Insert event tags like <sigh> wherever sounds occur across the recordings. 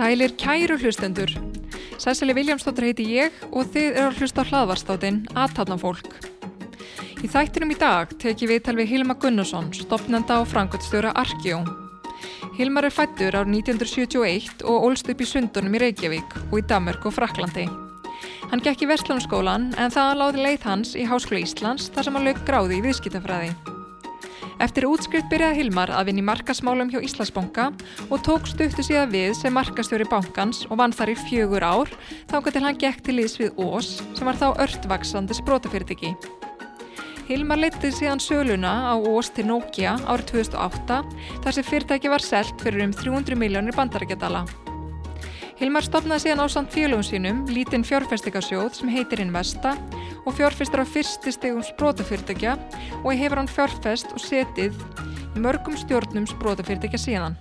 Sælir kæru hlustendur. Sæsali Viljámsdóttir heiti ég og þið eru að hlusta á hlaðvarstáttinn Aðtáðna fólk. Í þættinum í dag teki við tal við Hilma Gunnarsson, stopnanda og frangöldstjóra Arkjó. Hilmar er fættur ár 1971 og ólst upp í Sundunum í Reykjavík og í Damörg og Fraklandi. Hann gekk í Vestlunarskólan en það láði leið hans í Háskóla Íslands þar sem hann lög gráði í viðskiptafræði. Eftir útskrift byrjaði Hilmar að vinni markasmálum hjá Íslandsbanka og tók stuttu síðan við sem markastjóri bankans og vann þar í fjögur ár þángar til hann gekk til íðs við Ós sem var þá öllvaksandi sprótafyrirtiki. Hilmar leytið síðan söluna á Ós til Nokia árið 2008 þar sem fyrirtæki var selt fyrir um 300 miljónir bandarækjadala. Hilmar stopnaði síðan á samt félögum sínum lítinn fjárfestikasjóð sem heitir Investa og fjárfestur á fyrsti stegum sprótafyrirtækja og hefur hann fjárfest og setið mörgum stjórnum sprótafyrirtækja síðan.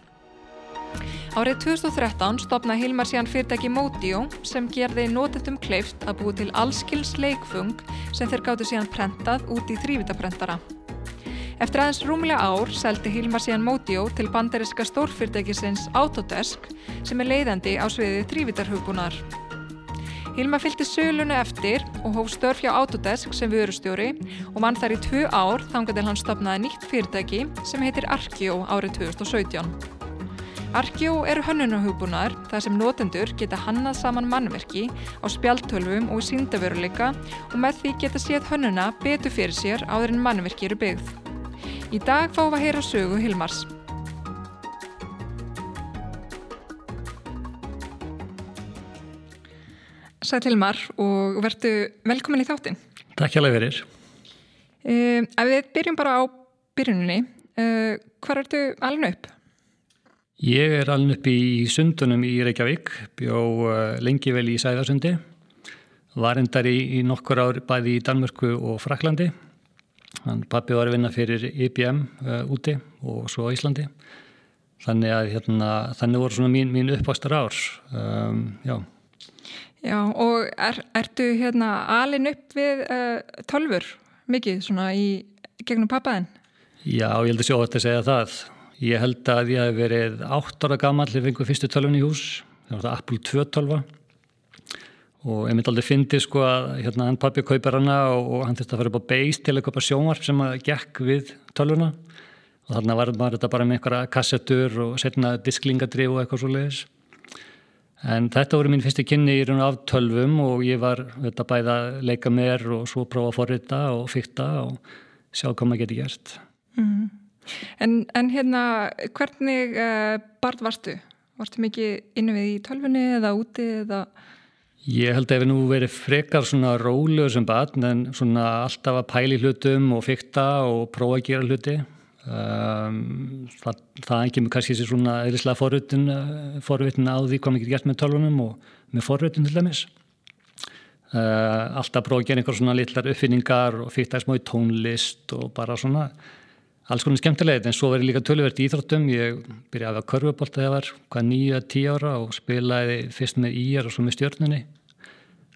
Árið 2013 stopnaði Hilmar síðan fyrirtæki Modio sem gerði nótendum kleift að búi til allskils leikfung sem þeir gáttu síðan prentað út í þrývitaprentara. Eftir aðeins rúmlega ár seldi Hilmar síðan Modio til banderiska stórfyrirtækisins Autodesk sem er leiðandi á sviðið þrývitarhugbúnar. Hilmar fylgti sölunu eftir og hóf störf hjá Autodesk sem vörustjóri og vann þar í tvö ár þangar til hann stopnaði nýtt fyrirtæki sem heitir Arkjó árið 2017. Arkjó eru hönnunahugbunar þar sem notendur geta hannað saman mannverki á spjaltölvum og síndaveruleika og með því geta séð hönnuna betur fyrir sér áður en mannverki eru byggð. Í dag fáum við að heyra sögu Hilmars. Sæt Hilmar og verðu velkomin í þáttin. Takk hjá fyrir. Uh, ef við byrjum bara á byrjunni, uh, hvað ertu alveg upp? Ég er alveg upp í sundunum í Reykjavík, bjó uh, lengi vel í Sæðarsundi, var endar í, í nokkur ár bæði í Danmörku og Fraklandi Hann pappi var að vinna fyrir IBM uh, úti og svo Íslandi. Þannig að hérna, þannig voru svona mín, mín uppvastar ár. Um, já. Já og er, ertu hérna alin upp við uh, tölfur mikið svona í gegnum pappaðin? Já, ég held að sjá þetta að segja það. Ég held að ég hef verið átt ára gammal ég fengið fyrstu tölvun í hús. Það var það Apple 2 tölva og ég myndi aldrei fyndi sko að hérna hann pappi kaupar hana og, hann þurfti að fara upp á beist til að kaupa sjónvarp sem að gekk við tölvuna og þarna var þetta bara með einhverja kassettur og setna disklingadrif og eitthvað svo leiðis en þetta voru mín fyrstu kynni í raun af tölvum og ég var þetta bæða að leika mér og svo prófa að forrita og fyrta og sjá hvað maður geti gert mm. En, en hérna hvernig uh, barð varstu? Varstu mikið innu við í tölvunni eða úti eða Ég held að ef við nú verið frekar svona rólegur sem batn en svona alltaf að pæli hlutum og fykta og prófa að gera hluti. Um, það, það engir mig kannski þessi svona eðlislega forvitin á því hvað mikið gert með tölvunum og með forvitin til dæmis. Uh, alltaf prófa að gera einhver svona litlar uppfinningar og fykta smá í tónlist og bara svona alls konar skemmtilegt en svo verið líka tölverkt í Íþróttum. Ég byrjaði að körfubólta þegar ég var hvað nýja, tíu ára og spilaði fyrst með íjar og svo með stjórnunni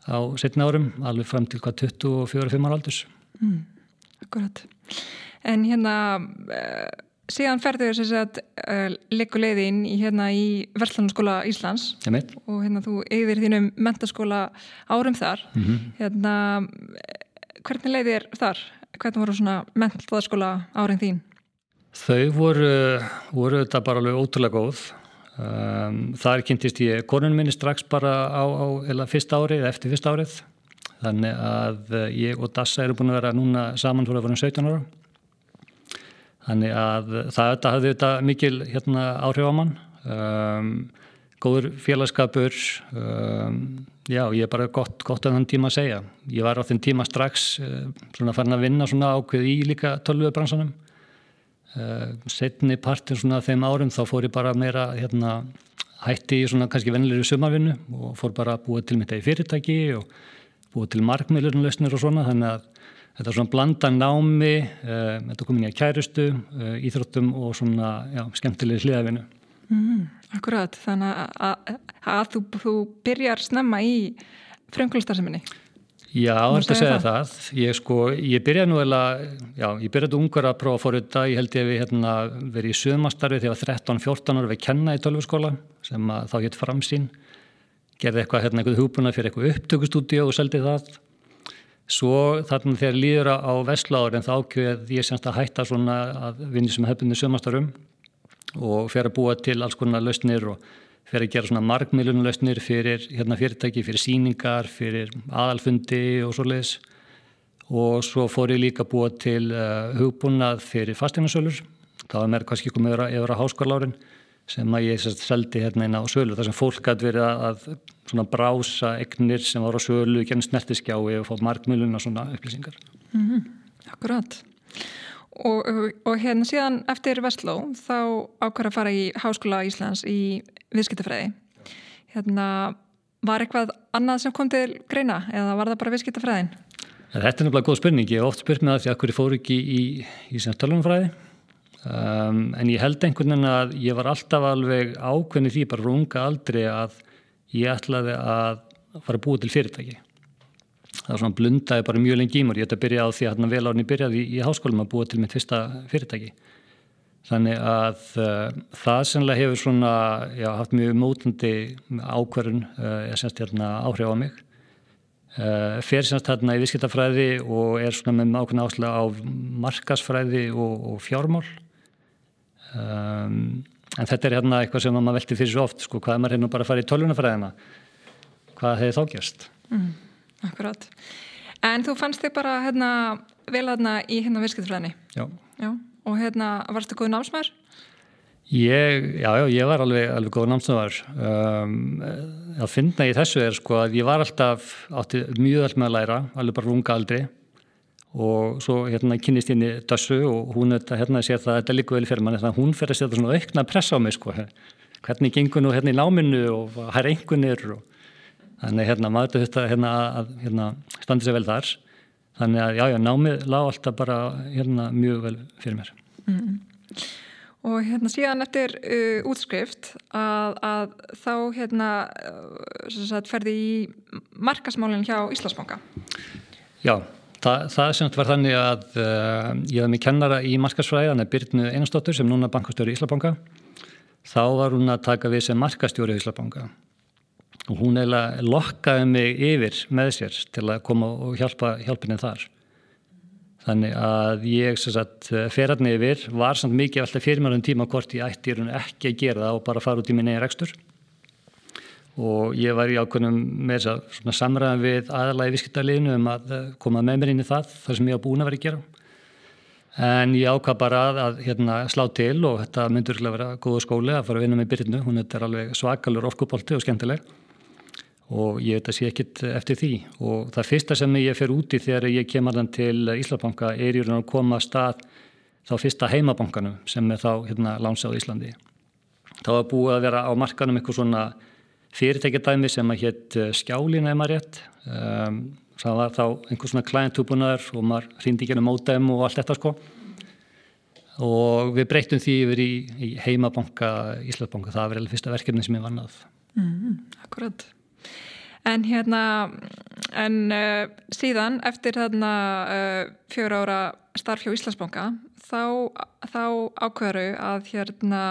á setna árum, alveg fram til hvað 24-5 ára aldurs. Mm, akkurat. En hérna, uh, síðan ferðu þess að uh, leikuleiðin í, hérna, í Verslanarskóla Íslands og hérna þú eigðir þínum mentaskóla árum þar. Mm -hmm. Hérna, hvernig leiðir þar? Hvernig voru svona mentaskóla árin þín? Þau voru, voru þetta bara alveg ótrúlega góð. Um, þar kynntist ég konunum minni strax bara á, á eða fyrsta árið eftir fyrsta árið. Þannig að eh, ég og Dassa eru búin að vera núna saman fyrir að vera um 17 ára. Þannig að það þetta hafði þetta mikil hérna, áhrif á mann. Um, góður félagskapur um, já ég er bara gott, gott að þann tíma að segja. Ég var á þinn tíma strax uh, svona farin að vinna svona ákveð í líka tölvubransanum. Uh, setni partin svona þeim árum þá fór ég bara meira hérna, hætti í svona kannski vennilegri sumarvinnu og fór bara að búa til mitt eða fyrirtæki og búa til markmiðlurnulösnir og svona þannig að þetta er svona blanda námi uh, þetta komin í að kærustu íþróttum og svona já, skemmtilegi hliðavinnu Mm, akkurat, þannig að, að, þú, þú byrjar snemma í frumkvöldastarseminni. Já, þetta segja það. það. Ég, sko, ég byrjaði nú eða, já, ég byrjaði ungar að prófa að fóra þetta. Ég held ég við hérna, verið í sögmastarfi þegar ég var 13-14 ára við kenna í tölvurskóla sem þá hétt framsýn. Gerði eitthvað, hérna, eitthvað húbuna fyrir eitthvað upptökustúdíu og seldi það. Svo þarna þegar líður á Vestláður en þá ákveð ég semst að hætta svona að vinni sem hefðbunni sögmastarum og fer að búa til alls konar lausnir og fer að gera svona markmiðlunlausnir fyrir hérna, fyrirtæki, fyrir síningar, fyrir aðalfundi og svo leiðis og svo fór ég líka að búa til uh, hugbúnað fyrir fasteinarsölur það var mér kannski komið yfir á háskólárin sem að ég sérst, seldi hérna inn á sölu þar sem fólk gæti verið að, að brása egnir sem var á sölu, genið snertiskjái og fá markmiðlun og svona upplýsingar. Mm -hmm. Akkurat Og, og hérna síðan eftir Vestló þá ákvæða að fara í Háskóla Íslands í viðskiptafræði. Hérna, var eitthvað annað sem kom til greina eða var það bara viðskiptafræðin? Þetta er nefnilega góð spurning. Ég hef oft spurt með það því að hverju fór ekki í, í, í tölunumfræði um, en ég held einhvern veginn að ég var alltaf alveg ákveðni því bara runga aldrei að ég ætlaði að fara að búa til fyrirtæki það svona blundaði bara mjög lengi í mér. Ég ætti að byrja á því að vel árni byrjaði í, háskólum að búa til mitt fyrsta fyrirtæki. Þannig að uh, það sennilega hefur svona já, haft mjög mótandi ákverðun uh, semst hérna áhrif á mig. Uh, fer semst hérna í visskiptafræði og er svona með ákveðna ásla á markasfræði og, og fjármál. Um, en þetta er hérna eitthvað sem maður velti fyrir svo oft sko, hvað er maður hérna bara að fara í tölunafræðina hvað hefur þá gerst? Mm. Akkurát. En þú fannst þig bara hérna, vel aðna í hérna virketfræðinni? Já. Já. Og hérna, varstu góð námsmaður? Ég, já, já, ég var alveg, alveg góð námsmaður. Um, að finna í þessu er sko að ég var alltaf, átti mjög allt með að læra, alveg bara runga aldrei og svo hérna kynist ég í Dassu og hún hérna sér það að þetta líka vel fyrir mann, þannig að hún fyrir að setja svona aukna pressa á mig sko, hvernig gengur nú hérna í náminu og hær einhvernir og þannig hérna maður þetta hérna að hérna, standi sér vel þar. Þannig að já já námið lág alltaf bara hérna mjög vel fyrir mér. Mm. Og hérna síðan eftir uh, útskrift að, að þá hérna uh, ferði í markasmálinn hjá Íslandsbanka. Já, það, það sem var þannig að uh, ég hef mig kennara í markasfræði, þannig að Byrnu Einarstóttur sem núna bankastjóri í Íslandsbanka. Þá var hún að taka við sem markastjóri í Íslandsbanka og hún eiginlega lokkaði mig yfir með sér til að koma og hjálpa hjálpinni þar. Þannig að ég ferðarni yfir. Var samt mikið alltaf fyrir mjög um tíma hvort ég ætti ekki að gera það og bara fara út í minni rekstur. Og ég var í ákveðnum með þess að samræða við aðalægi visskiptarleginu um að koma með mér inn í það þar sem ég á búin að vera að gera. En ég ákvað bara að, að hérna, slá til og þetta myndur að vera góða skóli að fara að vinna með byrjunu, hún er alveg svakalur orkupolti og skemmtileg og ég veit að sé ekkit eftir því og það fyrsta sem ég fer úti þegar ég kemur þann til Íslandsbanka er í raun að koma að stað þá fyrsta heimabankanu sem er þá hérna lánsáð Íslandi. Þá var búið að vera á markanum eitthvað svona fyrirtækjadæmi sem að hétt eh, skjálin eða maður rétt. Um, það var þá einhvers svona klæntúpunar og maður hrýndi ekki um mótem og allt þetta sko. Og við breytum því yfir í, í heimabanka Íslandsbanka. Það var alveg fyrsta verkefni sem ég vannað. Mm, akkurat. En hérna, en uh, síðan eftir þarna uh, fjóra ára starf hjá Íslandsbanka þá, þá ákveðru að hérna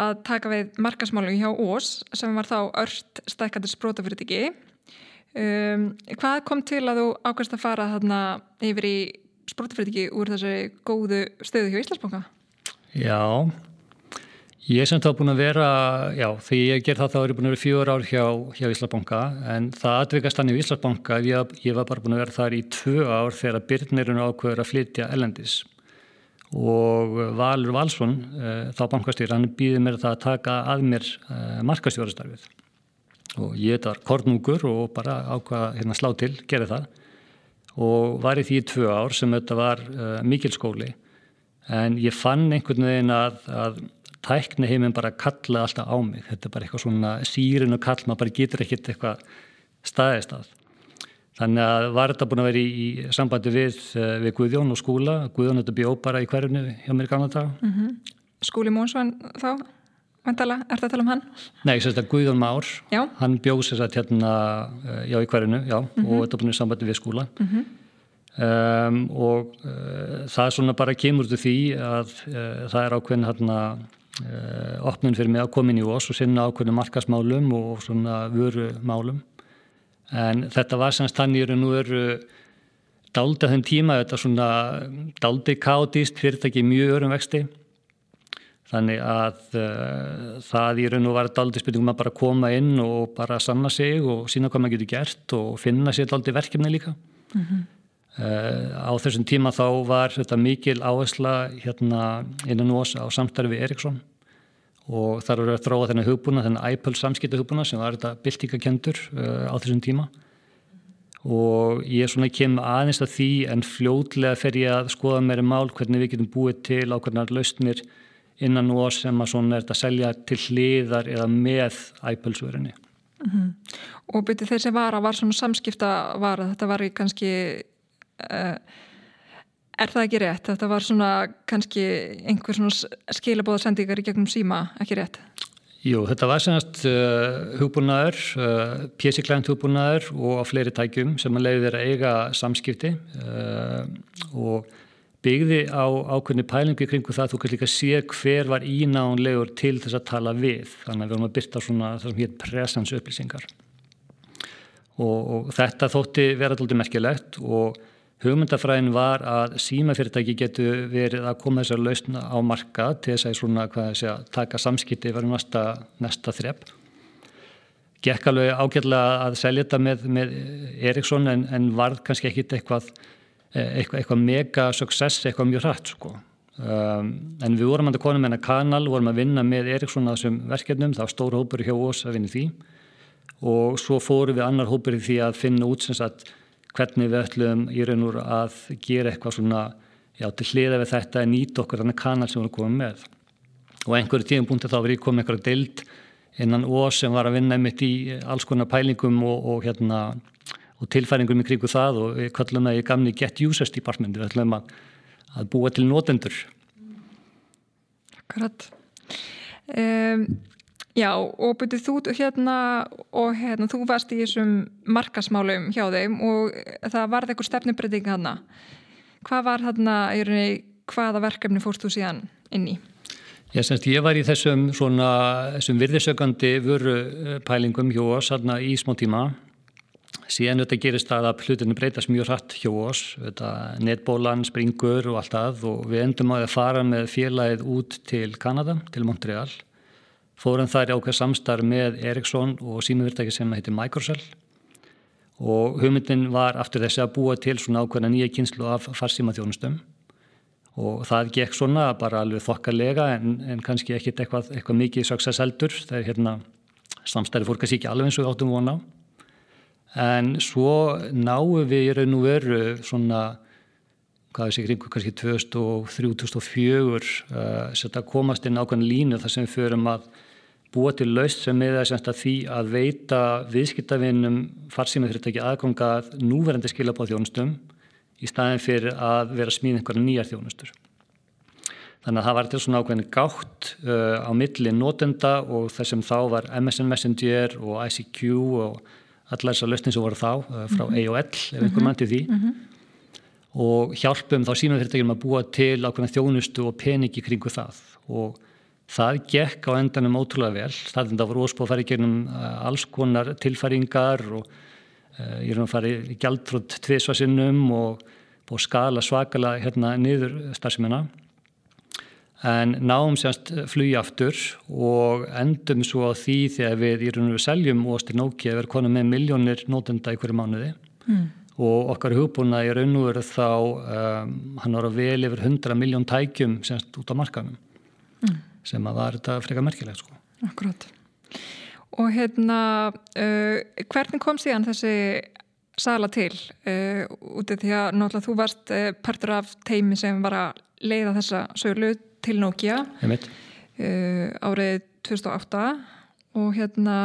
að taka við markasmálu hjá Ós sem var þá örst stækkandur sprótafyrirtiki. Um, hvað kom til að þú ákveðst að fara þarna yfir í sprótafyrirtiki úr þessu góðu stöðu hjá Íslandsbanka? Já, Ég er sem þá búin að vera, já, þegar ég ger það þá er ég búin að vera fjóður ár hjá, hjá Íslandsbanka en það atvikast hann í Íslandsbanka ég, ég var bara búin að vera þar í tvö ár þegar Byrnirinn ákveður að flytja ellendis og Valur Valsson, uh, þá bankastýr, hann býði mér það að taka að mér uh, markastjórastarfið og ég var kornungur og bara ákvaða hérna slá til, gerði það. Og var í því tvö ár sem þetta var uh, mikil skóli. En ég fann einhvern veginn að, að tækni heiminn bara kalla alltaf á mig þetta er bara eitthvað svona sírin og kall maður bara getur ekkert eitthvað staðist að þannig að var þetta búin að vera í, í sambandi við, eh, við Guðjón og skúla Guðjón þetta bjó bara í hverjunu hjá mér gamla dag mm -hmm. Skúli Mónsvann þá? Vandala, er þetta að tala um hann? Nei, ég sést að Guðjón Már, já. hann bjóð sér að hérna, já, í hverjunu, já, mm -hmm. og þetta er búin í sambandi við skóla. Mm -hmm. um, og uh, það svona bara kemur til því að uh, það er ákveðin hérna opnun fyrir mig að koma inn í oss og sinna ákveðin markasmálum og svona vörumálum. En þetta var semst þannig að nú eru dálta þenn tíma, þetta svona dálti káttist fyrirtæki mjög örum vexti þannig að uh, það í raun og var dálti spurningum að bara koma inn og bara sanna sig og sína hvað maður getur gert og finna sér dálti verkefni líka mm -hmm. uh, á þessum tíma þá var þetta mikil áhersla hérna innan ós á samstarfi Eriksson og þar voru að þróa þennan hugbúna, þennan iPul samskipta hugbúna sem var þetta byltingakendur uh, á þessum tíma og ég er svona kem aðeins að því en fljóðlega fer ég að skoða meira mál hvernig við getum búið til ákveðnar lausnir innan og sem að svona er þetta að selja til hliðar eða með æpölsverðinni. Mm -hmm. Og byrju þessi vara var svona samskipta vara, þetta var í kannski, uh, er það ekki rétt? Þetta var svona kannski einhver svona skilabóðsendingar í gegnum síma, ekki rétt? Jú, þetta var semast uh, hugbúnaður, uh, pjessiklænt hugbúnaður og á fleiri tækjum sem að leiði þeirra eiga samskipti uh, og byggði á ákveðni pælingu kringu það að þú kannski líka sé hver var ínánlegur til þess að tala við. Þannig að við vorum að byrta svona það sem hétt presens upplýsingar. Og, og þetta þótti vera alltaf merkilegt og Hugmyndafræðin var að símafyrirtæki getur verið að koma þessar lausna á marka til þess að svona, segja, taka samskipti verið næsta, næsta þrepp. Gekk alveg ágjörlega að selja þetta með, með Eriksson en, en varð kannski ekkit eitthvað, eitthvað, eitthvað mega success, eitthvað mjög hrætt. Sko. Um, en við vorum að kona með hennar kanal, vorum að vinna með Eriksson á þessum verkefnum, var stór hópur hjá oss að vinna því og svo fórum við annar hópur í því að finna út sem sagt hvernig við ætlum í raun og að gera eitthvað svona já, til hliða við þetta að nýta okkur þannig kanal sem við erum komið með. Og einhverju tíum búin þá verið ég komið einhverju deild innan ós sem var að vinna mitt í alls konar pælingum og, og, hérna, og tilfæringum í kríku það og við kallum það í gamni Get Users Department. Við ætlum að, að búa til nótendur Akkurat. Um, Já og byrjuð þú hérna og hérna þú varst í þessum markasmálum hjá þeim og það varði eitthvað stefnubrytting hana. Hvað var hérna, hvaða verkefni fórst þú síðan inn í? Já, semst ég var í þessum þessum virðisökandi vörupælingum hjá oss hérna í smá tíma. Síðan þetta gerist að hlutinu breytast mjög hratt hjá oss, þetta netbólan, springur og allt að og við endum að fara með félagið út til Kanada, til Montreal fórum þær ákveð samstarf með Ericsson og símufyrirtæki sem heitir Microcell og hugmyndin var aftur þessi að búa til svona ákveðna nýja kynslu af farsíma þjónustum og það gekk svona bara alveg þokkalega en, en kannski ekkit eitthvað, eitthvað mikið success eldur, það er hérna samstæri fór kannski ekki alveg eins og áttum vona en svo náum við í raun og veru svona hvað þessi kringu kannski 2003-2004 uh, setja komast inn ákveðin línu þar sem við förum að búa til laust sem með þess að því að veita viðskiptavinnum farsímið fyrirtæki aðgangað núverandi skilabáð þjónustum í staðin fyrir að vera smíð einhverja nýjar þjónustur. Þannig að það var til svona ákveðin gátt uh, á milli notenda og þessum þá var MSN Messenger og ICQ og allar þessar lausnin sem voru þá uh, frá mm -hmm. AOL ef einhver mhm. mann til því mm -hmm. og hjálpum þá símið fyrirtækjum að búa til ákveðin þjónustu og peningi kringu það og Það gekk á endanum ótrúlega vel. Það voru óspóð að fara í gegnum eh, alls konar tilfæringar og uh, ég er að fara í gjaldtrótt tviðsvarsinnum og, og skala svakala hérna niður starfseminna. En náum sérst flugi aftur og endum svo á því þegar við í raun og við seljum Óstir Nóki að vera konum með miljónir nótenda í hverju mánuði mm. og okkar hugbúna í raun og veru þá um, hann að vel yfir 100 miljón tækjum sérst út á markanum. Mm sem að var þetta freka merkilegt sko. Akkurát. Og hérna, uh, hvernig kom síðan þessi sala til? Uh, út af því að náttúrulega þú varst uh, partur af teimi sem var að leiða þessa söglu til Nokia uh, árið 2008 og hérna,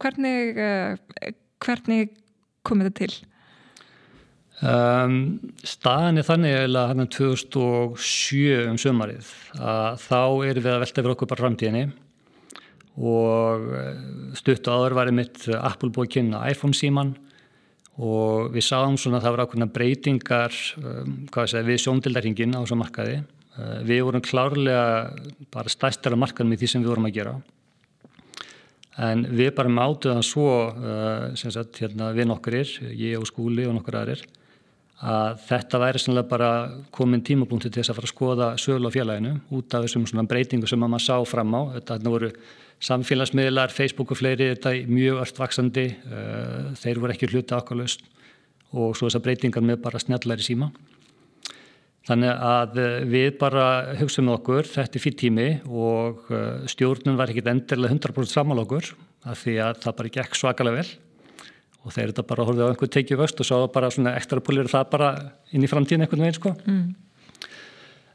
hvernig, uh, hvernig kom þetta til? Um, staðan er þannig að hann er 2007 um sömarið að þá erum við að velta fyrir okkur bara framtíðinni og eh, stutt áður var einmitt Apple búið að iPhone síman og við sáum svona að það var ákveðna breytingar um, segja, við sjóndildarhingin á þessu markaði. Uh, við vorum klárlega bara stæstara markaðum í því sem við vorum að gera. En við bara mátuðan svo, uh, sagt, hérna við nokkurir, ég og skúli og nokkur aðrir, að þetta væri sannlega bara komin tímapunkti til þess að fara að skoða sögul á félaginu út af þessum svona breytingu sem maður sá fram á. Þetta voru samfélagsmiðlar, Facebook og fleiri, þetta er mjög öll vaksandi, uh, þeir voru ekki hluti ákvæmlaust og svo þessar breytingar með bara snjallæri síma. Þannig að uh, við bara hugsaum með okkur, þetta er fyrir tími og uh, stjórnum var ekki endilega 100% samal okkur af því að það bara gekk svakalega vel og þeir þetta bara horfið á einhver tekið vöxt og svo bara svona ekstra púlir það bara inn í framtíðin einhvern veginn sko. Mm.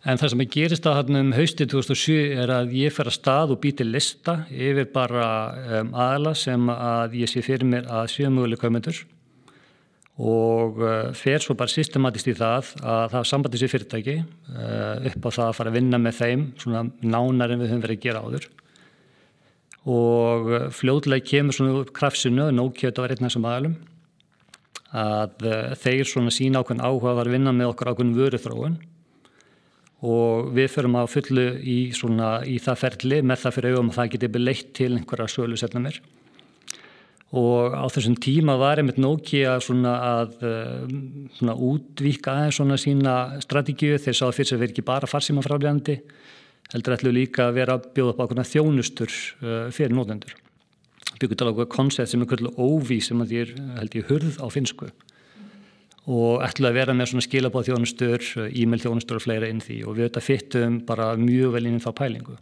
En það sem ég gerist að hann um hausti 2007 er að ég fer að stað og býti lista yfir bara um, aðla sem að ég sé fyrir mér að séu möguleg kaumendur og uh, fer svo bara systematist í það að það sambandi sér fyrirtæki uh, upp á það að fara að vinna með þeim svona nánar en við höfum verið að gera áður og fljóðlega kemur svona upp krafsinu Nokia þetta var einn af þessum aðalum að eh, þeir svona sína ákveðin áhuga að vinna með okkur ákveðin vöruþróun. Og við förum að fullu í, svona, í það ferli með það fyrir auðvum að það geti beleitt til einhverja sölu setnumir og á þessum tíma var einmitt Nokia svona að eh, svona útvíka aðeins svona sína strategíu. Þeir sáðu fyrir að vera ekki bara farsíma frálegandi heldur ætlu líka að vera að bjóða upp ákveðna þjónustur uh, fyrir nótendur. Byggur tala okkur koncept sem er kvöldur óví sem að því er held ég hurð á finsku og ætlu að vera með svona skilabóð þjónustur, uh, e-mail þjónustur og fleira inn því og við þetta fyttum bara mjög vel inn í þá pælingu.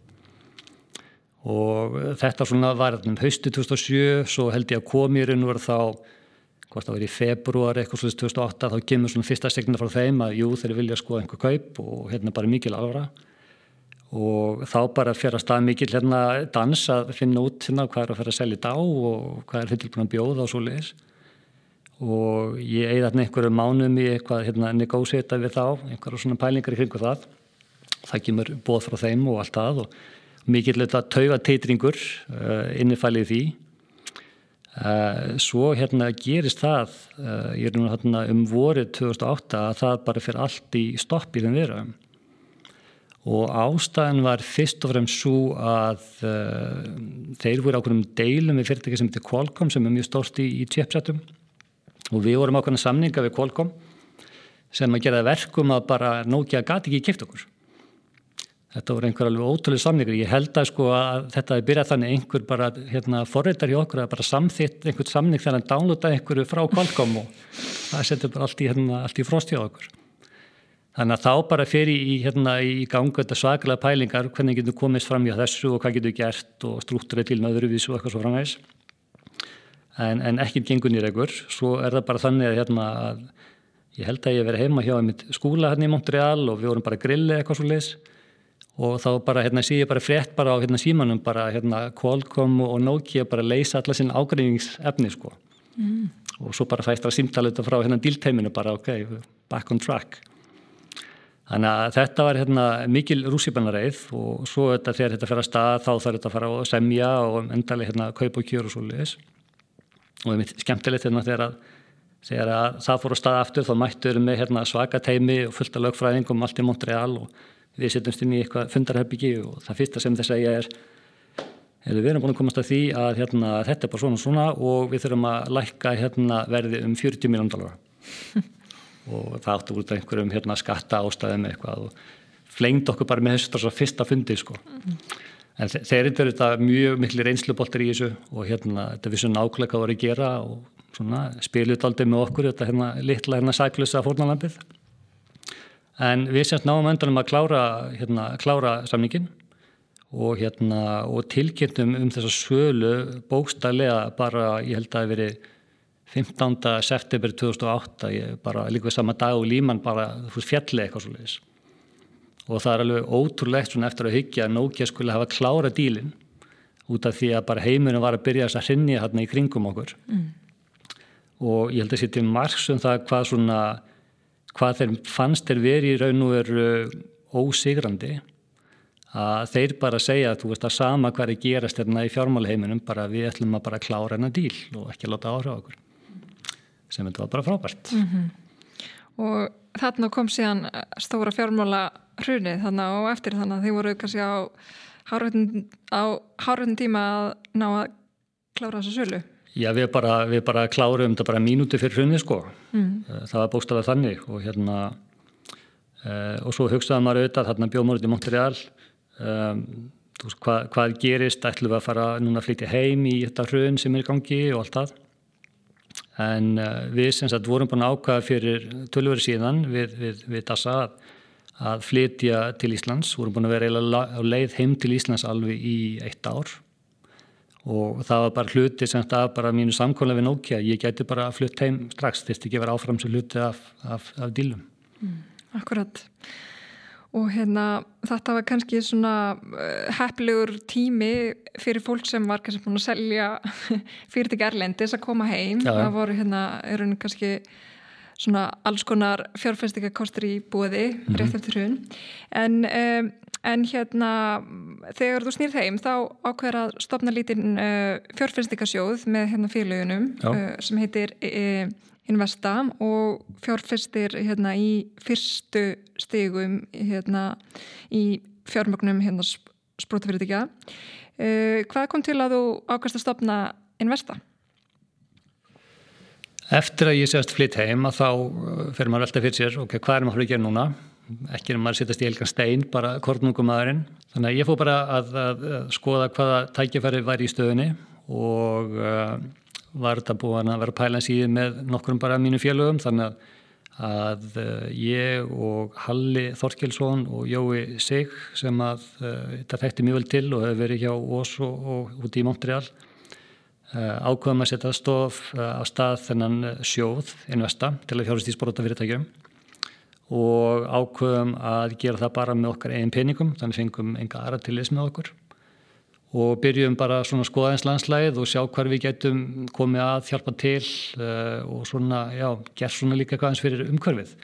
Og þetta svona var um haustu 2007, svo held ég að komýrun voru þá, hvort það var í februar eitthvað slúðist 2008, þá kemur svona fyrsta segna frá þeim að jú þeir vilja skoða einhver kaup og hérna bara mikil alvara og þá bara fyrir að stað mikil hérna dans að finna út hérna hvað er að fyrir að selja í dag og hvað er fyrir búin að bjóða og svo leiðis og ég eigði þarna einhverju mánum í eitthvað hérna negósita við þá, einhverju svona pælingar í kringu það. Það kemur bóð frá þeim og allt það og mikil þetta tauga teitringur uh, innifælið því. Uh, svo hérna gerist það uh, ég er nú hérna um vorið 2008 að það bara fyrir allt í stopp í þeim veruðum og ástæðan var fyrst og fremst svo að uh, þeir voru ákveðum deilum við fyrirtæki sem heitir Qualcomm sem er mjög stórt í, í chipsetum og við vorum ákveðna samninga við Qualcomm sem að gera verkum að bara Nokia gati ekki kipt okkur. Þetta voru einhver alveg ótrúlega samningar. Ég held að sko að þetta er byrjað þannig einhver bara hérna forreitar í okkur að bara samþitt einhvern samning þegar hann downloadaði einhverju frá Qualcomm og það setur bara allt í, hérna, allt í frosti á okkur. Þannig að þá bara fer í, hérna, í gangu þetta svakalega pælingar, hvernig getur komist fram í þessu og hvað getur gert og struktúrið til með öðruvísu og eitthvað svo framvegs. En, en ekkert gengur nýra ykkur. Svo er það bara þannig að, hérna, að ég held að ég verið heima hjá mitt skúla hérna í Montreal og við vorum bara grillið eitthvað svo leis og þá bara hérna, sé ég bara frétt bara á hérna, símanum bara hérna, Qualcomm og Nokia bara leysa alla sín ágreiningsefni sko. Mm. Og svo bara fæst það símtalið frá hérna dílteiminu bara ok, back on track. Þannig að þetta var hérna, mikil rússipannareið og svo þetta, þegar þetta fer að stað þá þarf þetta að fara að semja og endalega hérna, kaupa og kjör og svo leiðis. Og það er mitt skemmtilegt hérna, þegar, að, þegar að það fór að stað aftur þá mættur með hérna, svaka teimi og fullta lögfræðingum allt í Montreal og við setjumst inn í eitthvað fundarherbyggi og það fyrsta sem þess að ég er, er við erum búin að komast að því að hérna, þetta er bara svona og svona og við þurfum að lækka hérna, verði um 40 miljón dólar. Og það áttu út af einhverjum hérna, skatta ástæðum eitthvað og flengd okkur bara með þessu fyrsta fundi sko. Mm. En þeir eru þetta mjög miklu reynsluboltar í þessu og hérna þetta við svona ákveðlega hvað voru að gera og svona spiluð aldrei með okkur þetta hérna litla hérna sæklusa fórnalampið. En við semst náum öndanum að klára, hérna, klára samningin og, hérna, og tilkynntum um þessa sölu bókstælega bara ég held að það hefur verið 15. september 2008 ég bara líka sama dag og líman bara fjalli eitthvað svo leiðis og það er alveg ótrúlegt svona eftir að hyggja að Nokia skulle hafa klára dílin út af því að bara heimurinn var að byrja að hrinja hérna í kringum okkur mm. og ég held að setja margs um það hvað svona hvað þeir fannst þeir verið í raun og veru ósigrandi að þeir bara segja að þú veist að sama hverju gerast hérna í fjármálaheiminum bara við ætlum að bara klára hennar díl og ekki láta áhrif á okkur sem þetta var bara frábært mm -hmm. Og þarna kom síðan stóra fjármála hrunið þannig og eftir þannig að þið voru kannski á háröðin tíma að ná að klára þessu sölu Já, við bara, við bara klárum þetta bara mínúti fyrir hrunni sko. Mm. Það var bókstaflega þannig og hérna uh, og svo hugsaði maður auðvitað þarna bjóðmórið í Montreal um, veist, hva, hvað gerist, ætlum við að fara núna að flytja heim í þetta hrun sem er í gangi og allt það. En uh, við sem sagt vorum búin að ákvaða fyrir tölvöru síðan við, við, við DASA að, að flytja til Íslands, vorum búin að vera á leið heim til Íslands alveg í eitt ár. Og það var bara hluti sem það bara mínu samkvæmlega við Nokia, ég gæti bara flutt heim strax, þetta ekki vera áfram sem hluti af, af, af dílum. Mm, akkurat og hérna þetta var kannski svona uh, heflegur tími fyrir fólk sem var kannski búin að selja <laughs> fyrirtæki Erlendis að koma heim, Já, það voru hérna er hún kannski svona alls konar fjárfæstikakostur í búiði mm -hmm. rétt eftir hún en um, En hérna, þegar þú snýr þeim, þá ákveður að stopna lítinn uh, fjárfyrstikasjóð með hérna félagunum uh, sem heitir uh, Investa og fjárfyrstir hérna í fyrstu stegum hérna í fjármögnum hérna sprótafyrirtækja. Uh, hvað kom til að þú ákveðst að stopna Investa? Eftir að ég sést flytt heim að þá uh, fer maður alltaf fyrir sér, ok, hvað er maður að gera núna? ekki en maður sittast í helgan stein bara kornungumæðurinn þannig að ég fór bara að, að, að skoða hvaða tækifæri var í stöðunni og uh, var þetta búin að vera pælans í með nokkrum bara mínu félögum þannig að, uh, ég og Halli Þorkelsson og Jói Sig sem að uh, þetta þekkti mjög vel til og hefur verið hjá Ós og, og út í Montreal uh, ákveðum að setja stof á stað þennan sjóð investa til að hjálpast í sporta fyrirtækjum og ákveðum að gera það bara með okkar einn peningum, þannig fengum enga aðra til þess með okkur og byrjum bara svona skoðaðins landslæð og sjá hver við getum komið að hjálpa til uh, og svona, já, gerð svona líka eitthvað eins fyrir umhverfið.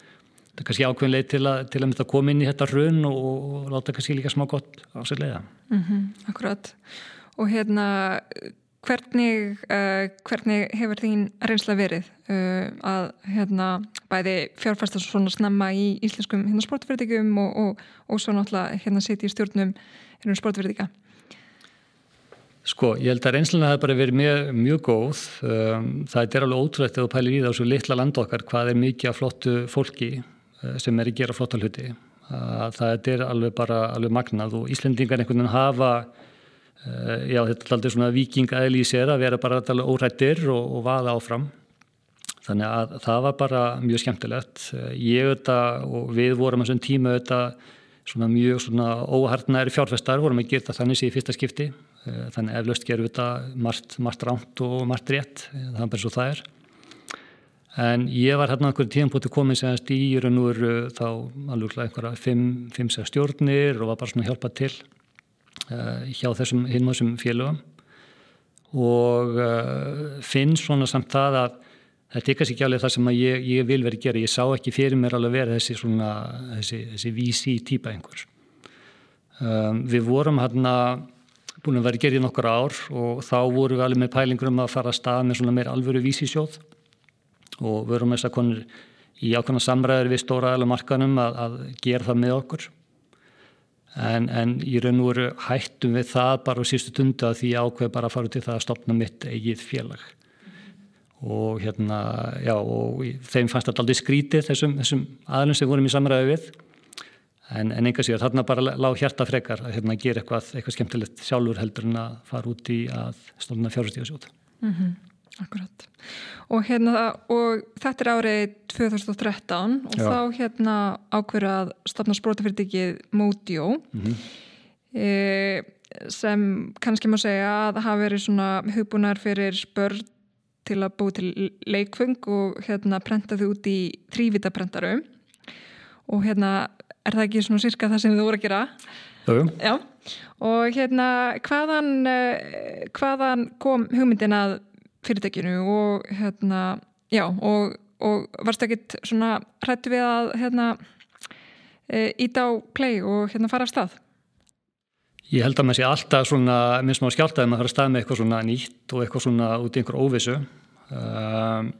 Það er kannski ákveðin leið til að, til að koma inn í þetta raun og, og láta kannski líka smá gott á sér leiða. Mm -hmm, akkurat. Og hérna, Hvernig, uh, hvernig hefur þín reynsla verið uh, að hérna, bæði fjárfæsta svona snemma í íslenskum hérna, sportverðingum og, og, og svo náttúrulega hérna setja í stjórnum hérna, sportverðinga? Sko, ég held að reynsluna hefur bara verið mjög, mjög góð. Um, það er alveg ótrúlegt að þú pælir í það á svo litla land okkar hvað er mikið af flottu fólki uh, sem er að gera flotta hluti. Það er alveg bara alveg magnað og Íslendingar einhvern veginn hafa Eh, já, þetta er aldrei svona vikingaðil í sér að vera bara alltaf órættir og, og vaða áfram. Þannig að það var bara mjög skemmtilegt. Eh, ég auðvitað og við vorum svona tíma auðvitað svona mjög svona óhartnæri fjárfestar, vorum að gera þannig síðan fyrsta skipti. Eh, þannig eflaust gerum við þetta margt, margt ránt og margt rétt, það er bara svo það er. En ég var hérna einhverjum tíðan búin komið segast í raun og veru þá alveg einhverja 5-6 stjórnir og var bara svona hjálpað til. Eh, hjá þessum hinmásum félögum og uh, finn svona samt það að þetta er kannski ekki alveg það sem ég, ég vil verið gera ég sá ekki fyrir mér alveg verið þessi svona þessi, þessi VC týpa einhvers um, við vorum hérna búin að vera gerðið nokkur ár og þá vorum við alveg með pælingur um að fara að stað með svona meir alvöru VC sjóð og við vorum þess að konur í ákvæmna samræður við stóra aðla markanum að, að gera það með okkur. En, en í raun og veru hættum við það bara á sístu tundu að því ákveð bara að fara til það að stopna mitt eigið félag. Og hérna, já, og þeim fannst þetta aldrei skrítið þessum, þessum aðlum sem vorum í samræðu við en, en enga síðan, þarna bara lág hjarta frekar að hérna, gera eitthvað, eitthvað skemmtilegt sjálfur heldur en að fara út í að stofna fjárhustíðasjóta. Mm -hmm. Akkurat. Og, hérna, og þetta er árið 2013 og Já. þá hérna ákverðu að stafna sprótafyrirtækið Módió mm -hmm. e, sem kannski má segja að hafa verið svona hugbúnar fyrir börn til að bú til leikfung og hérna prenta þau út í þrývitaprentaru og hérna er það ekki svona sirka það sem þið voru að gera? Jú. Já. Og hérna hvaðan, eh, hvaðan kom hugmyndin að fyrirtækinu og hérna, já, og, og varst ekkit svona hrættu við að hérna e, íta á play og hérna fara af stað? Ég held að maður sé alltaf svona, minn smá skjáltaði maður fara að staða með eitthvað svona nýtt og eitthvað svona út í einhver óvissu. Uh,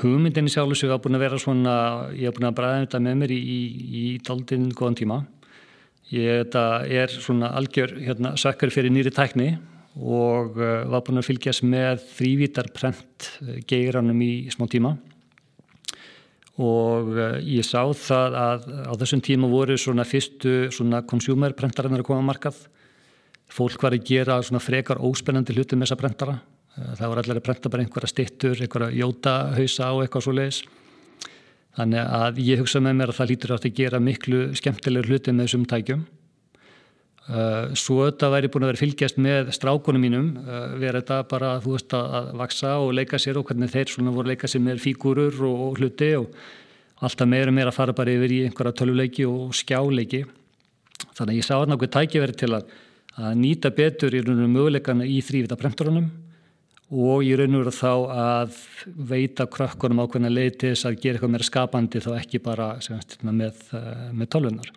hugmyndinni sjálfur sem ég hafa búin að vera svona, ég hafa búin að bræða þetta með mér í, í, í daldinn góðan tíma. Ég er svona algjör hérna, sökkar fyrir nýri tækni og uh, var búin að fylgjast með þrývítar prent geiranum í smá tíma og uh, ég sá það að á þessum tíma voru svona fyrstu svona consumer prentarinnar að koma að markað fólk var að gera svona frekar óspennandi hluti með þessa brentara. Eh, það var allir að brenta bara einhverja stittur, einhverja jótahausa og eitthvað svo leiðis. Þannig að ég hugsa með mér að það lítur átt að gera miklu skemmtilegur hluti með þessum tækjum. Eh, svo þetta væri búin að vera fylgjast með strákunum mínum, eh, vera þetta bara þú veist að vaksa og leika sér og hvernig þeir svona voru að leika sér með fígúrur og hluti og alltaf meira meira að fara bara yfir í einhverja töluleiki og skjáleiki. Þannig að ég sá að nákvæm tæki verið til að að nýta betur í raun og möguleikana í þrývita premturunum og í raun og veru þá að veita krökkunum ákveðna leitis að gera eitthvað meira skapandi þá ekki bara semst, hérna, með, eh, með tölvunar.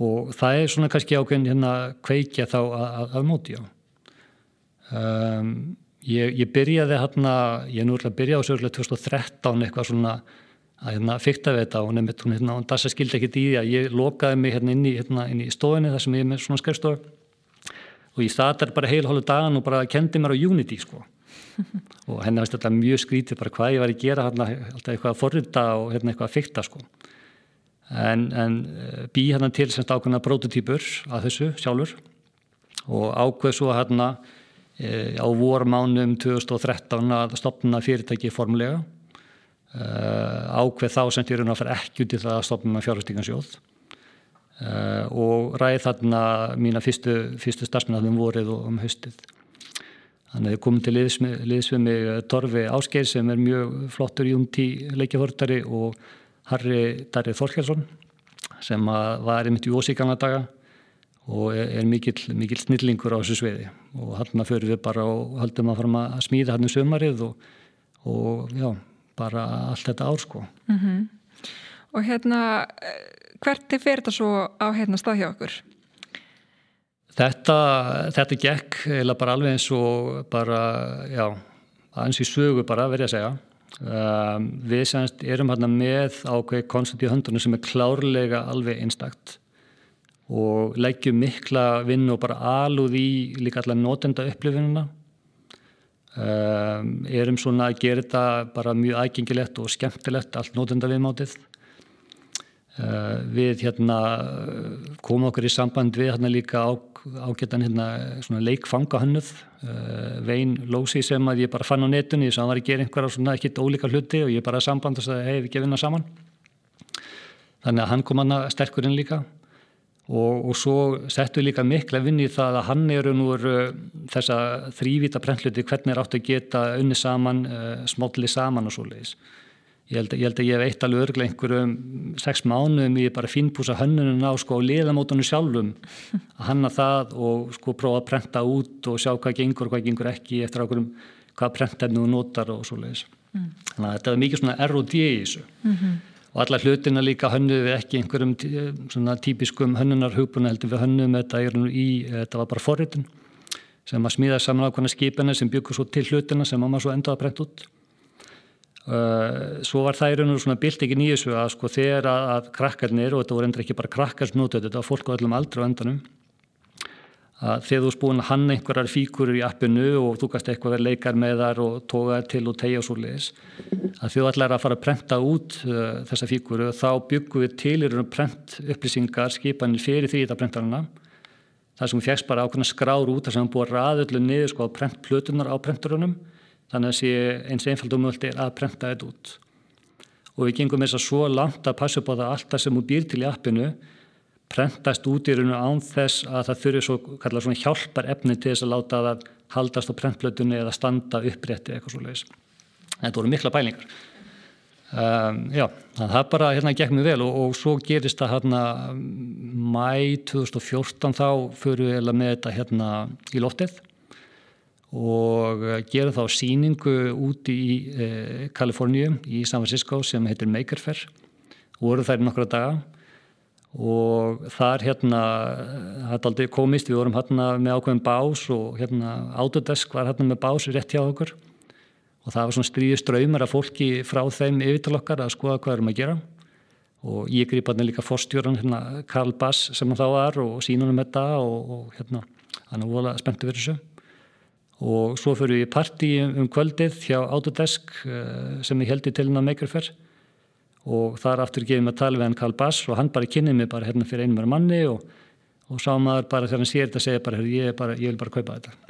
Og það er svona kannski ákveðin hérna kveikja þá að, að, að móti á. Um, ég, ég byrjaði hérna, ég er nú að byrja á sörlega 2013 eitthvað svona að hérna, fyrta við þetta og nefnir hún hérna, og Dassa skildi ekkert í því að ég lokaði mig hérna inn í, hérna, í stofinni þar sem ég er með svona skrifstof og ég statar bara heil hólu dagan og bara kendi mér á Unity sko. <laughs> Og henni veist alltaf mjög skrítið bara hvað ég var að gera hérna alltaf eitthvað að forrita og hérna eitthvað að fyrta sko. En, en eh, bý hérna til semst ákveðna prototýpur að þessu sjálfur og ákveð svo hérna e, á vormánum 2013 að stopna fyrirtæki formulega Eh, ákveð þá sem þér er að fara ekki út í það að stopna fjárhustingansjóð eh, og ræði þarna mína fyrstu, fyrstu starfsmennaðum vorið og um haustið. Þannig að ég kom til liðs við mig Torfi Ásgeir sem er mjög flottur í umtí leikjaförtari og Harri Darrið Þorkjálsson sem var einmitt í ósíkana daga og er mikill, mikill snillingur á þessu sveiði og hann að fyrir við bara og höldum að fara að smíða hann um sömarið og, og já bara allt þetta ár sko. Mm -hmm. Og hérna, hvert er fyrir þetta svo á hérna stað hjá okkur? Þetta, þetta gekk eða bara alveg eins og bara, já, aðeins í sögu bara verið að segja. Um, við semst erum hérna með ákveð koncept í höndunum sem er klárlega alveg einstakt og leggjum mikla vinn og bara alúð í líka allar notenda upplifinuna Um, erum svona að gera þetta bara mjög ægengilegt og skemmtilegt allt nótenda viðmátið við hérna komum okkur í samband við hérna líka á, ágættan hérna leikfangahönnuð Vein Lósi sem að ég bara fann á netunni þess að hann var að gera einhverja svona ekkit ólíka hluti og ég bara samband og sagði hei við gefum það saman þannig að hann kom hann að sterkurinn líka Og, og svo settu líka mikla vinn í það að hann eru nú þessa þrývita prentluti hvernig er átt að geta unni saman, eh, smálli saman og svo leiðis. Ég held, ég held að ég hef eitt alveg örglega einhverjum sex mánuðum í bara fínpúsa hönnunum á sko á liðamótunum sjálfum að hanna það og sko prófa að prenta út og sjá hvað gengur og hvað gengur ekki eftir ákveðum hvað prentefnu notar og svo leiðis. Mm. Þannig að þetta er mikið svona R&D í þessu. Mm -hmm og alla hlutina líka hönnuðu við ekki einhverjum svona típiskum hönnunarhugbuna heldur við hönnuðum þetta í, þetta var bara forritin sem að smíða saman ákvæmna skipina sem byggur svo til hlutina sem maður svo endaði að brent út svo var það í raun og svona bilt ekki nýjus að sko þegar að, að krakkarnir og þetta voru endur ekki bara krakkars nótöðu þetta var fólk á öllum aldra á endanum að þegar þú spúin að hanna einhverjar fíkurur í appinu og þú kannst eitthvað verið leikar með þar og tóka til og tegja og svo leiðis að þú ætlar að fara að prenta út uh, þessa fíkuru þá byggum við til í raun og prent upplýsingar skipanir fyrir því þetta prentarana það sem við fjækst bara ákveðna skrár út þar sem við búum ræðullu niður sko á prentplutunar á prenturunum þannig að sé eins einfald og mögult er að prenta þetta út og við gengum þess að svo langt að passa upp á það allt það sem þú býr til í appinu prentast út í rauninu án þess að það þurfi svo, svona hjálpar efni til þess að láta það haldast á prentblötunni eða standa upprétti eitthvað svo leiðis. Þetta voru mikla bælingar. Um, já, það bara hérna gekk mjög vel og, og svo gerist það hérna mæ 2014 þá fyrir við með þetta hérna í loftið og gerum þá síningu úti í eh, Kaliforníu í San Francisco sem heitir Maker Fair. Voru þær nokkra daga. Og þar hérna þetta aldrei komist, við vorum hérna með ákveðin bás og hérna Autodesk var hérna með bás rétt hjá okkur. Og það var svona stríðist draumar af fólki frá þeim yfirtalokkar að skoða hvað erum að gera. Og ég grýpa hérna líka fórstjóran hérna Karl Bass sem hann þá var og sínunum þetta og, og hérna hann er volað spenntu fyrir þessu og svo fyrir við partí um kvöldið hjá Autodesk eh, sem ég heldi til hann að Makerfair og þar aftur gefið að tala við hann Karl Bass og hann bara kynnið mig bara hérna fyrir einum manni og, og sá maður bara þegar hann sér þetta segja bara, ég, bara, ég vil bara kaupa þetta. <laughs>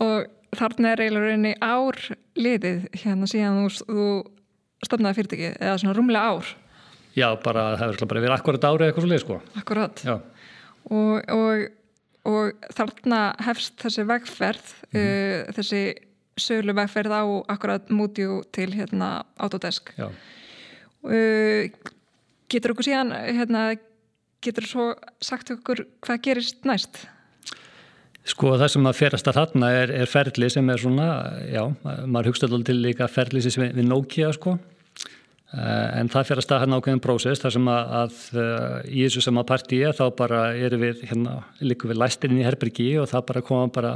Og þarna er eiginlega reyni ár liðið hérna síðan þú, þú stofnaði fyrirtæki eða svona rúmlega ár. Já bara það hefur bara verið akkurat árið eitthvað svo lið sko akkurat og, og, og þarna hefst þessi vegferð mm -hmm. uh, þessi sölu vegferð á akkurat mútjú til hérna Autodesk uh, getur okkur síðan hérna, getur svo sagt okkur hvað gerist næst? Sko það sem að ferast að þarna er, er ferli sem er svona, já, maður hugst alltaf til líka ferli sem við, Nokia sko en það ferast að hérna ákveðin prósess þar sem að, að uh, í þessu sem að partí er þá bara erum við hérna líka við læstirinn í Herbergi og það bara koma bara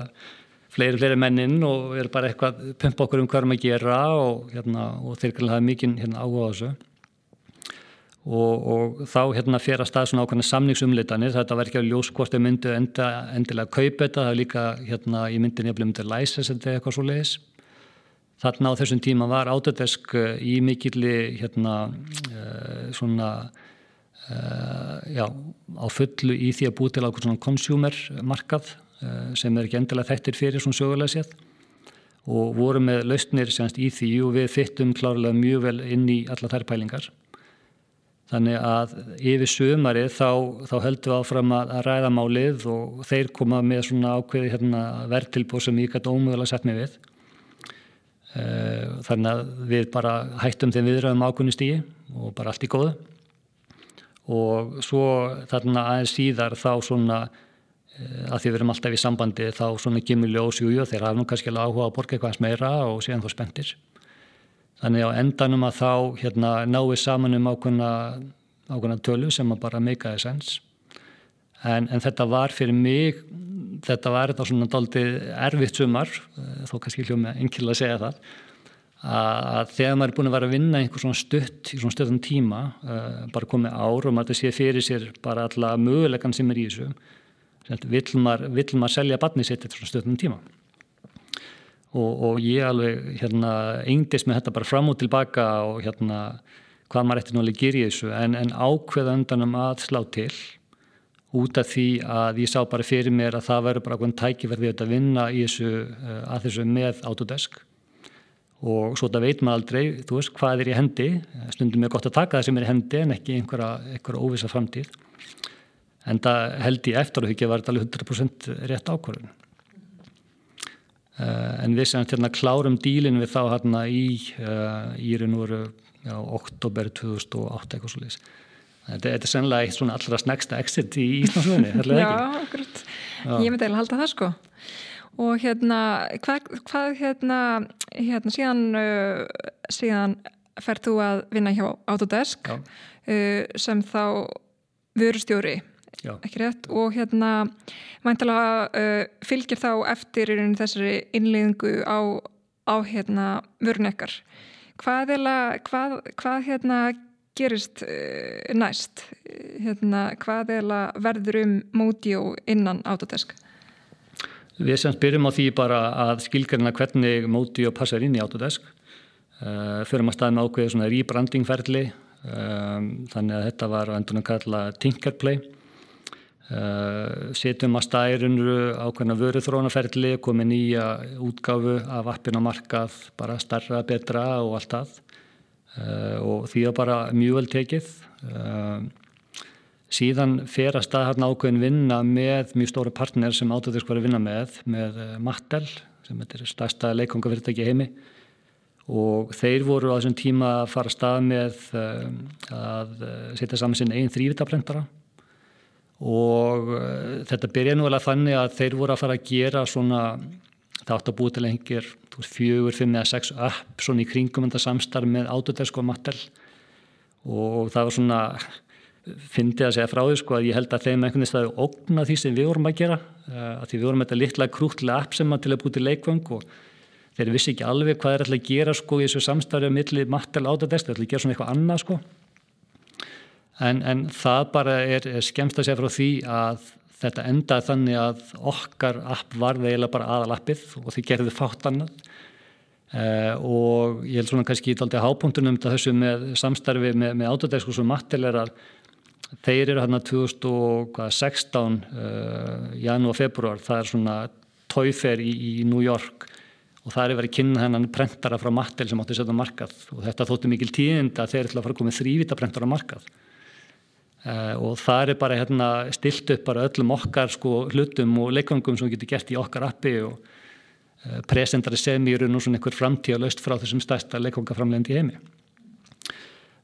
fleiri, fleiri mennin og er bara eitthvað pumpa okkur um hvað erum að gera og, hérna, og þeir kannar hafa mikið hérna, áhuga á þessu. Og, og þá hérna fyrir að stað svona ákveðna samningsumlitanir þetta verður ekki að ljós hvort þau myndu enda, endilega að kaupa þetta, það er líka hérna í myndin ég myndi að læsa þetta eitthvað svo leiðis þarna á þessum tíma var Autodesk eh, í mikilli hérna uh, svona uh, já, á fullu í því að búið til ákveð svona consumer markað Eh, sem er ekki endilega þettir fyrir svona sögulega séð og voru með lausnir semst í því og við fyttum klárlega mjög vel inn í alla þær pælingar. Þannig að yfir sömarið þá, þá höldum við áfram að ræða málið og þeir koma með svona ákveði hérna, verðtilbóð sem ég gæti ómögulega sett mig við. Eh, þannig að við bara hættum þeim viðræðum ákveðni stíi og bara allt í góðu. Og svo þarna aðeins síðar þá svona Eh, að því við erum alltaf í sambandi þá svona ljósjúju og þeir hafa nú kannski alveg áhuga að borga eitthvað meira og séðan þá spendir. Þannig á endanum að þá hérna, náðu saman um ákveðna, ákveðna tölu sem að bara meikaði sens. En, en þetta var fyrir mig, þetta var þetta svona doldið erfitt sumar, eh, þó kannski hljóma enkilega að segja það, að þegar maður er búin að vera að vinna einhver svona stutt í svona stuttan tíma, uh, bara komið ár og maður sé fyrir sér bara alla mögulegan sem er í þessu, vill maður, vill maður selja barni sitt eftir svona stöðnum tíma. Og, og ég alveg hérna engdist með þetta bara fram og tilbaka og hérna hvað maður eftir náttúrulega gerir í þessu en, en ákveða undanum að slá til út af því að ég sá bara fyrir mér að það verður bara einhvern tækifærði að vinna í þessu, eh, að þessu með Autodesk. Og svo þetta veit maður aldrei, þú veist, hvað er í hendi. Stundum er gott að taka það sem er í hendi en ekki einhverja, einhverja óvisa framtíð. En það held ég eftir að hugja var þetta alveg 100% rétt ákvörðun. Uh, en við sem hérna klárum dílinn við þá hérna í í raun og veru já, oktober 2008 eitthvað svo leiðis þetta, þetta er sennilega eitt svona allra snegsta exit í Íslandsvöginni Já, akkurat, ég myndi að halda það sko. Og hérna hvað, hvað hérna, hérna síðan uh, síðan ferð þú að vinna hjá Autodesk uh, sem þá vörustjóri Já. ekki rétt? Og hérna mæntalega uh, fylgir þá eftir í þessari innleðingu á, á hérna vörunekkar hvað, hvað, hvað hérna gerist uh, næst? Hérna, hvað verður um móti og innan Autodesk? Við semst byrjum á því bara að skilgarina hvernig móti og passar inn í Autodesk. Uh, fyrir maður staðum ákveðið svona rebrandingferðli um, þannig að þetta var að endurna kalla Tinkerplay. Uh, setjum að stærunru ákveðna vöruþrónaferli komið nýja útgáfu af appin á markað bara starra, betra og allt uh, og því að bara mjög vel tekið. Uh, síðan fer að stað hérna ákveðin vinna með mjög stóri partner sem Autodesk var að vinna með með Mattel sem er stærsta leikongafyrirtæki heimi. Og þeir voru á þessum tíma að fara að stað með að setja saman sinn einn þrývitaprentara og þetta byrja nú alveg þannig að þeir voru að fara að gera svona það átt að búið til einhver fjögur, fimm eða sex upp svona í kringum þetta samstarf með Autodesk og Mattel. Og það var svona fyndi að segja frá því sko að ég held að þeim einhvern veginn staði ógna því sem við vorum að gera. Uh, að því við vorum þetta litla krútlega app sem að til að búti leikvang og þeir vissi ekki alveg hvað er alltaf að gera sko í þessu samstæðu milli mattel átadest, þeir ætla að gera svona eitthvað annað sko. En, en það bara er, er skemst að segja frá því að þetta endaði þannig að okkar app var eiginlega bara aðalappið og því gerði fátt annað. Uh, og ég held svona kannski í daldi hápunktunum þessu með samstarfi með, með Autodesk og svo mattel er að þeir eru hérna 2016 uh, janúar, februar, það er svona tóifer í, í New York og það er verið kynna hennan prentara frá Mattel sem átti að setja markað. Og þetta þótti mikil tíðind að þeir ætla að fara að koma þrývita prentara markað og það er bara hérna, stilt upp bara öllum okkar sko, hlutum og leikvangum sem við getum gert í okkar appi og uh, presentari sem í raun og svona einhver framtíð og laust frá þessum stærsta leikvangaframlegandi heimi.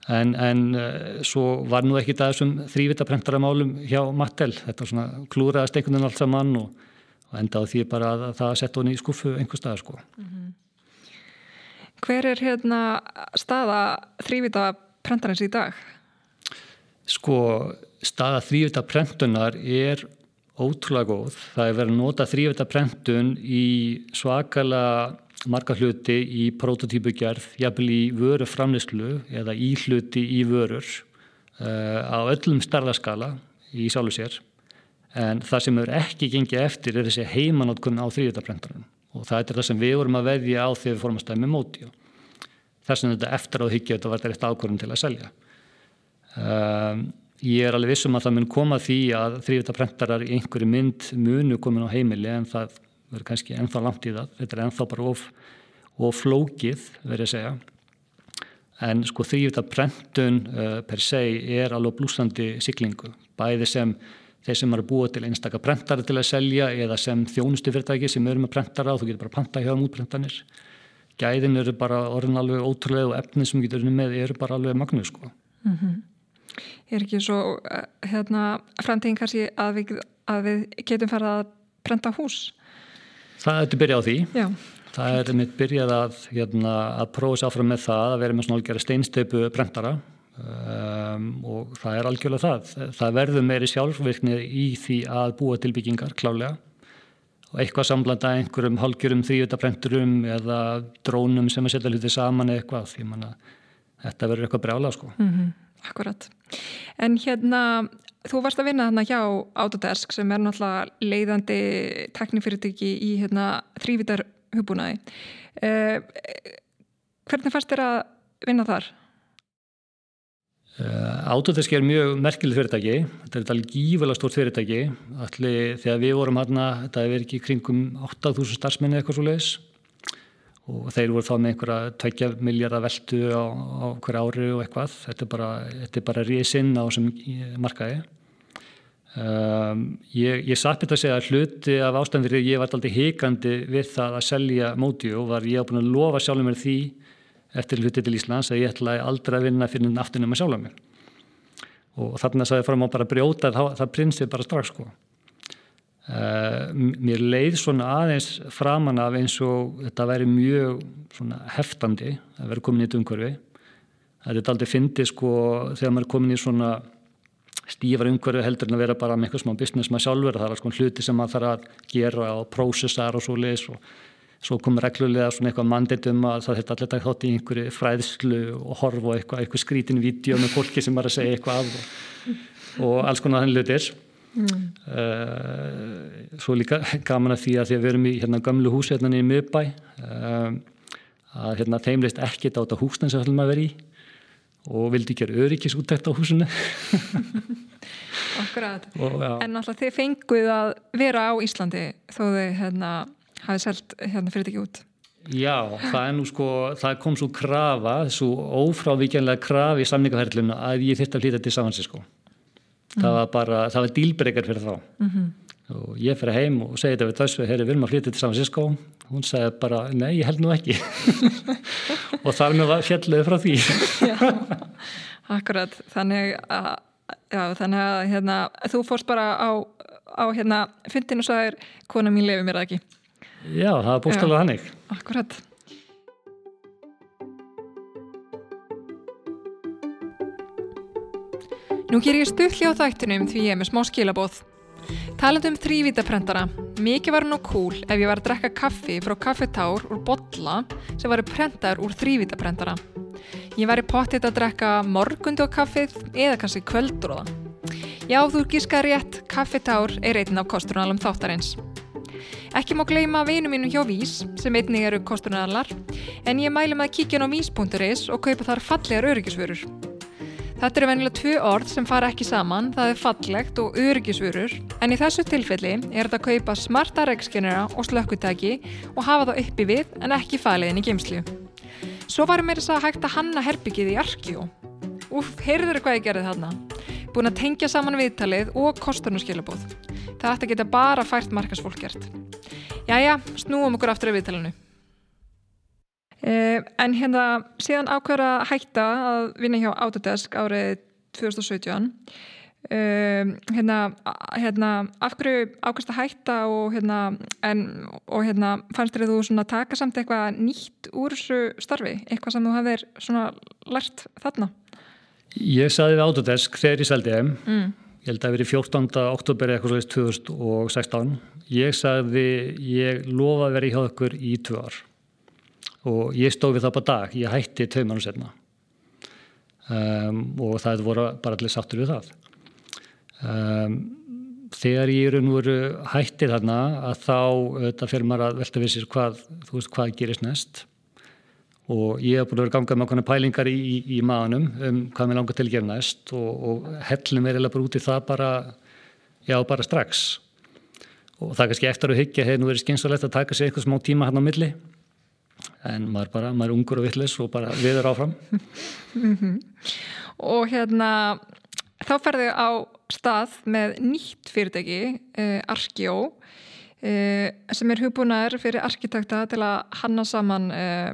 En, en uh, svo var nú ekki það þessum þrývita prentaramálum hjá Mattel, þetta svona klúraðast einhvern veginn allt saman og, og enda á því bara að það sett honi í skuffu einhver stað sko. Mm -hmm. Hver er hérna staða þrývita prentarins í dag? Sko staða þrývita prentunar er ótrúlega góð. Það er verið að nota þrývita prentun í svakala marga hluti í prototípugerð, jafnvel í vöru framleyslu eða í hluti í vörur uh, á öllum starðaskala í sálu sér. En það sem er ekki gengið eftir er þessi heimanótkun á þrýjöldabrendarinn og það er það sem við vorum að veðja á þegar við fórum að stæða með móti þess að þetta eftir á hyggja þetta var þetta rétt ákvörðum til að selja um, ég er alveg vissum að það mun koma því að þrýjöldabrendarar í einhverju mynd munu komin á heimili en það verður kannski ennþá langt í það, þetta er ennþá bara of, of flókið verður að segja. En sko því að prentun uh, per se er alveg blúsandi siklingu, bæði sem þeir sem eru búið til einstakar prentara til að selja eða sem þjónustu fyrirtæki sem eru með prentara og þú getur bara panta hjá um útprentanir. Gæðin eru bara orðin alveg ótrúlega og efni sem getur unni með eru bara alveg magnu sko. Mm -hmm. Er ekki svo uh, hérna framtíðin kannski að við, að við getum farið að prenta hús? Það er byrjað á því. Já. Það er mitt byrjað að, hérna, að prófa sér áfram með það að vera með svona algjörða steinstöpu brentara um, og það er algjörlega það. Það verður meiri sjálfvirknið í því að búa til byggingar klálega og eitthvað samblanda einhverjum halgjörum þrýjötabrenturum eða drónum sem að setja hluti saman eitthvað því manna þetta verður eitthvað brjála sko. Mm -hmm. Akkurat. En hérna Þú varst að vinna þarna hjá Autodesk sem er náttúrulega leiðandi teknifyrirtæki í hérna, þrývitar hugbúnaði. Uh, hvernig fannst þér að vinna þar? Uh, Autodesk er mjög merkileg fyrirtæki. Þetta er alveg gífulega stórt fyrirtæki. Allir þegar við vorum hérna, þetta hefur ekki kringum 8.000 starfsmenni eitthvað svo leiðis og þeir voru þá með einhverja tveikja miljardar veldu á, á hverja ári og eitthvað. Þetta er bara, bara risinn á sem markaði. Um, ég, ég satt þetta að segja að hluti af ástæðan fyrir ég var alltaf hikandi við það að selja móti og var ég á búin að lofa sjálfur mér því eftir hluti til Íslands að ég ætlaði aldrei að vinna fyrir aftunum að sjálfa mér. Og þarna sagði fram á bara að brjóta það, það prinsið bara strax sko mér leið svona aðeins framan af eins og þetta væri mjög heftandi að vera komin í þetta umhverfi. Þetta er aldrei fyndið sko þegar maður er komin í svona stífar umhverfi heldur en að vera bara með eitthvað smá business maður sjálfur, það er svona hluti sem maður þarf að gera og prósessar og svo leiðis og svo komur reglulega svona eitthvað manditum að það þetta allir þátt í einhverju fræðslu og horf og eitthvað, eitthvað skrítin vídeo með fólki sem er að segja eitthvað og, og alls konar þannig hlutir Mm. Uh, svo líka <laughs> gaman að því að því að við erum í hérna gamlu hús hérna í miðbæ uh, að hérna þeim leist ekkit á þetta húsnæn sem ætlum að vera í og vildi gera öryggis úttækt á húsinu Akkurat <laughs> en alltaf þið fenguð að vera á Íslandi þó þið hérna hafið selt hérna fyrir ekki út Já, það er nú sko, það kom svo krafa, svo ófrávíkjanlega krafi í samningaferðluna að ég þurfti að hlýta til Samansinsko mm. Það var bara, það var dílbreykar fyrir þá. Mm -hmm. og ég fyrir heim og segi þetta við þessu, herri, við erum að flytja til San Francisco. Hún segi bara, nei, ég held nú ekki. <laughs> Og þar með var fjallið frá því. Já, akkurat. Þannig að, já, þannig að hérna, þú fórst bara á, á hérna, fyndinu svo er kona mín lefið mér ekki. Já, það er bústalega hannig Akkurat Nú ger ég stuðli á þættunum því ég er með smá skilabóð. Taland um þrývítaprentara. Mikið var nú cool ef ég var að drekka kaffi frá kaffetár úr botla sem varu prentar úr þrývítaprentara. Ég var í pottit að drekka morgundi á kaffið eða kannski kvöldróða. Já, þú gískar rétt, kaffetár er einn af kosturnalum þáttarins. Ekki má gleima vinu mínu hjá Vís sem einnig eru kostunalar en ég mælu með að kíkja á vís.is og kaupa þar fallegar öryggisvörur. Þetta eru venilega tvö orð sem fara ekki saman, það er fallegt og öryggisvörur, en í þessu tilfelli er þetta að kaupa smarta regnskennera og slökkutæki og hafa það uppi við en ekki fæliðin í geimslu. Svo varum mér þess að hægt að hanna herbyggið í Arkjó. Úf, heyrður hvað ég gerði þarna? Búin að tengja saman viðtalið og kostunarskilabóð. Það ætti að geta bara fært markasfólk gert. Jæja, snúum okkur aftur af viðtalinu. Uh, en hérna síðan ákveður að hætta að vinna hjá Autodesk árið 2017 uh, hérna, hérna af hverju ákveðst að hætta og hérna, en, og hérna fannst þér þú svona taka samt eitthvað nýtt úr þessu starfi, eitthvað sem þú hafðir svona lært þarna? Ég saði við Autodesk þegar ég seldi þeim. Mm. ég held að það verið 14. oktober eitthvað slúðist 2016 ég sagði ég lofa að vera í hjá okkur í tvö ár og ég stóð við það bara dag, ég hætti tvei mann setna um, og það voru bara allir sattur við það. Um, þegar ég eru nú eru hættið þarna að þá þetta fyrir maður að velta við sér hvað þú veist hvað gerist næst. Og ég hef búin að vera gangað með okkur pælingar í, í, í maðunum um hvað mér langar til að gera næst og, og hellum er eða bara út í það bara já bara strax. Og það er kannski eftir að hyggja hefur nú verið skynsalegt að taka sér eitthvað smá tíma hann á milli en maður bara, maður er ungur og vittlis og bara viður áfram mm -hmm. og hérna þá ferðu á stað með nýtt fyrirtæki eh, Arkjó eh, sem er hugbúnaður fyrir arkitekta til að hanna saman eh,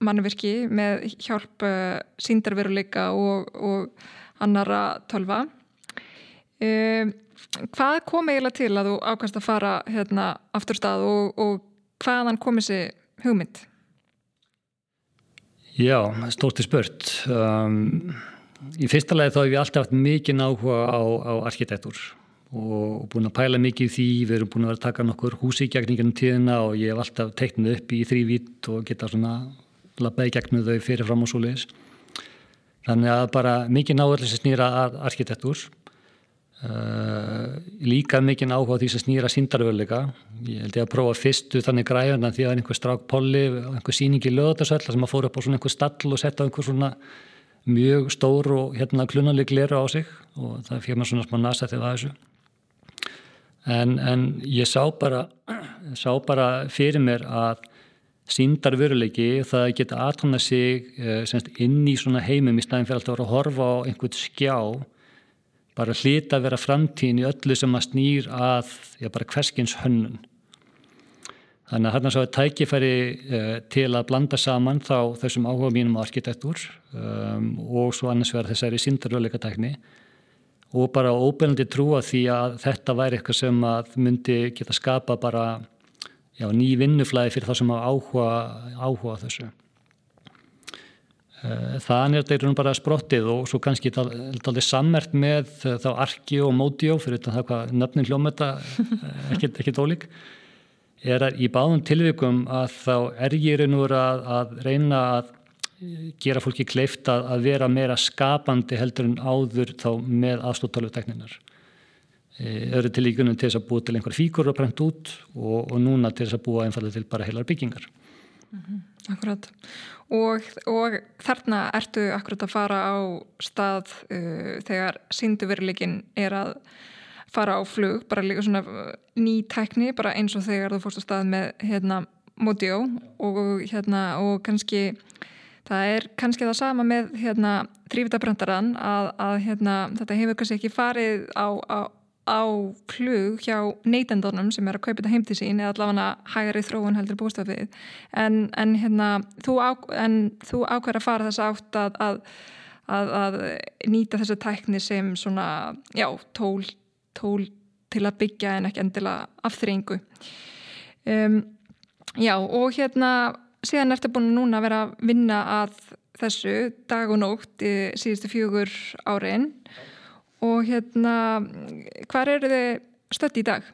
mannverki með hjálp eh, síndarveruleika og, og annara tölva eh, hvað kom eiginlega til að þú ákvæmst að fara hérna aftur stað og, og hvaðan kom þessi hugmynd? Já, stórti spurt. Um, í fyrsta lagi þá hefur við alltaf haft mikið áhuga á, á arkitektur og búin að pæla mikið því. Við erum búin að vera að taka nokkur húsi í gegningunum tíðina og ég hef alltaf teiknað upp í þrývít og geta svona labbaði gegnum þau fyrirfram og svo leiðis. Þannig að bara mikið náðurlega sem snýra arkitektur Uh, líka mikinn áhuga því sem snýra síndarvöldleika ég held ég að prófa fyrstu þannig græðan því að einhver strák polli einhver síning í löðarsöll sem að fóra upp á svona einhver stall og setja einhver svona mjög stór og hérna klunanleik lera á sig og það fyrir maður svona smá nasa þegar það þessu. En, en ég sá bara <clears throat> sá bara fyrir mér að síndarvöldleiki það geta aðtona sig uh, inn í svona heimum í staðin fyrir alltaf að horfa á einhvern skjá bara hlita að vera framtíðin í öllu sem að snýr að já, bara hverskins hönnun. Þannig að hérna svo er tækifæri uh, til að blanda saman þá þessum áhuga mínum á arkitektúr um, og svo annars verða þessari síndaröðleika tækni og bara óbeinandi trúa því að þetta væri eitthvað sem að myndi geta skapa bara já, ný vinnuflæði fyrir það sem á áhuga, áhuga þessu. Eh, Þannig er þetta bara sprottið og svo kannski talið sammert með þá arki og módjó fyrir það hvað nöfnin hljómeta eh, ekkert, ekkert ólík er að í báðum tilvikum að þá er ég reynur að, að reyna að gera fólki kleift að, að vera meira skapandi heldur en áður þá með aðstóttalvtekninar eh, öðru tilíkunum til þess að búa til einhver fíkur og brent út og, og núna til þess að búa einfallega til bara heilar byggingar mm -hmm. Akkurat og, og þarna ertu akkurat að fara á stað uh, þegar sínduveruleikin er að fara á flug, bara líka svona uh, ný tækni, bara eins og þegar þú fórst á stað með hérna Modio og hérna og kannski það er kannski það sama með hérna þrývitabröndaran að, að hérna þetta hefur kannski ekki farið á, á á flug hjá neytendunum sem er að kaupa þetta heim til sín eða allavega hægari þróun heldur bústafið en, en, hérna, þú, þú ákveður að fara þess átt að, að, að, að nýta þessu tækni sem svona, já, tól, tól til að byggja en ekki endilega afþrýingu um, Já, og hérna síðan ertu búin núna að vera að vinna að þessu dag og nótt í síðustu fjögur árin. og hérna, hvað eru þið stött í dag?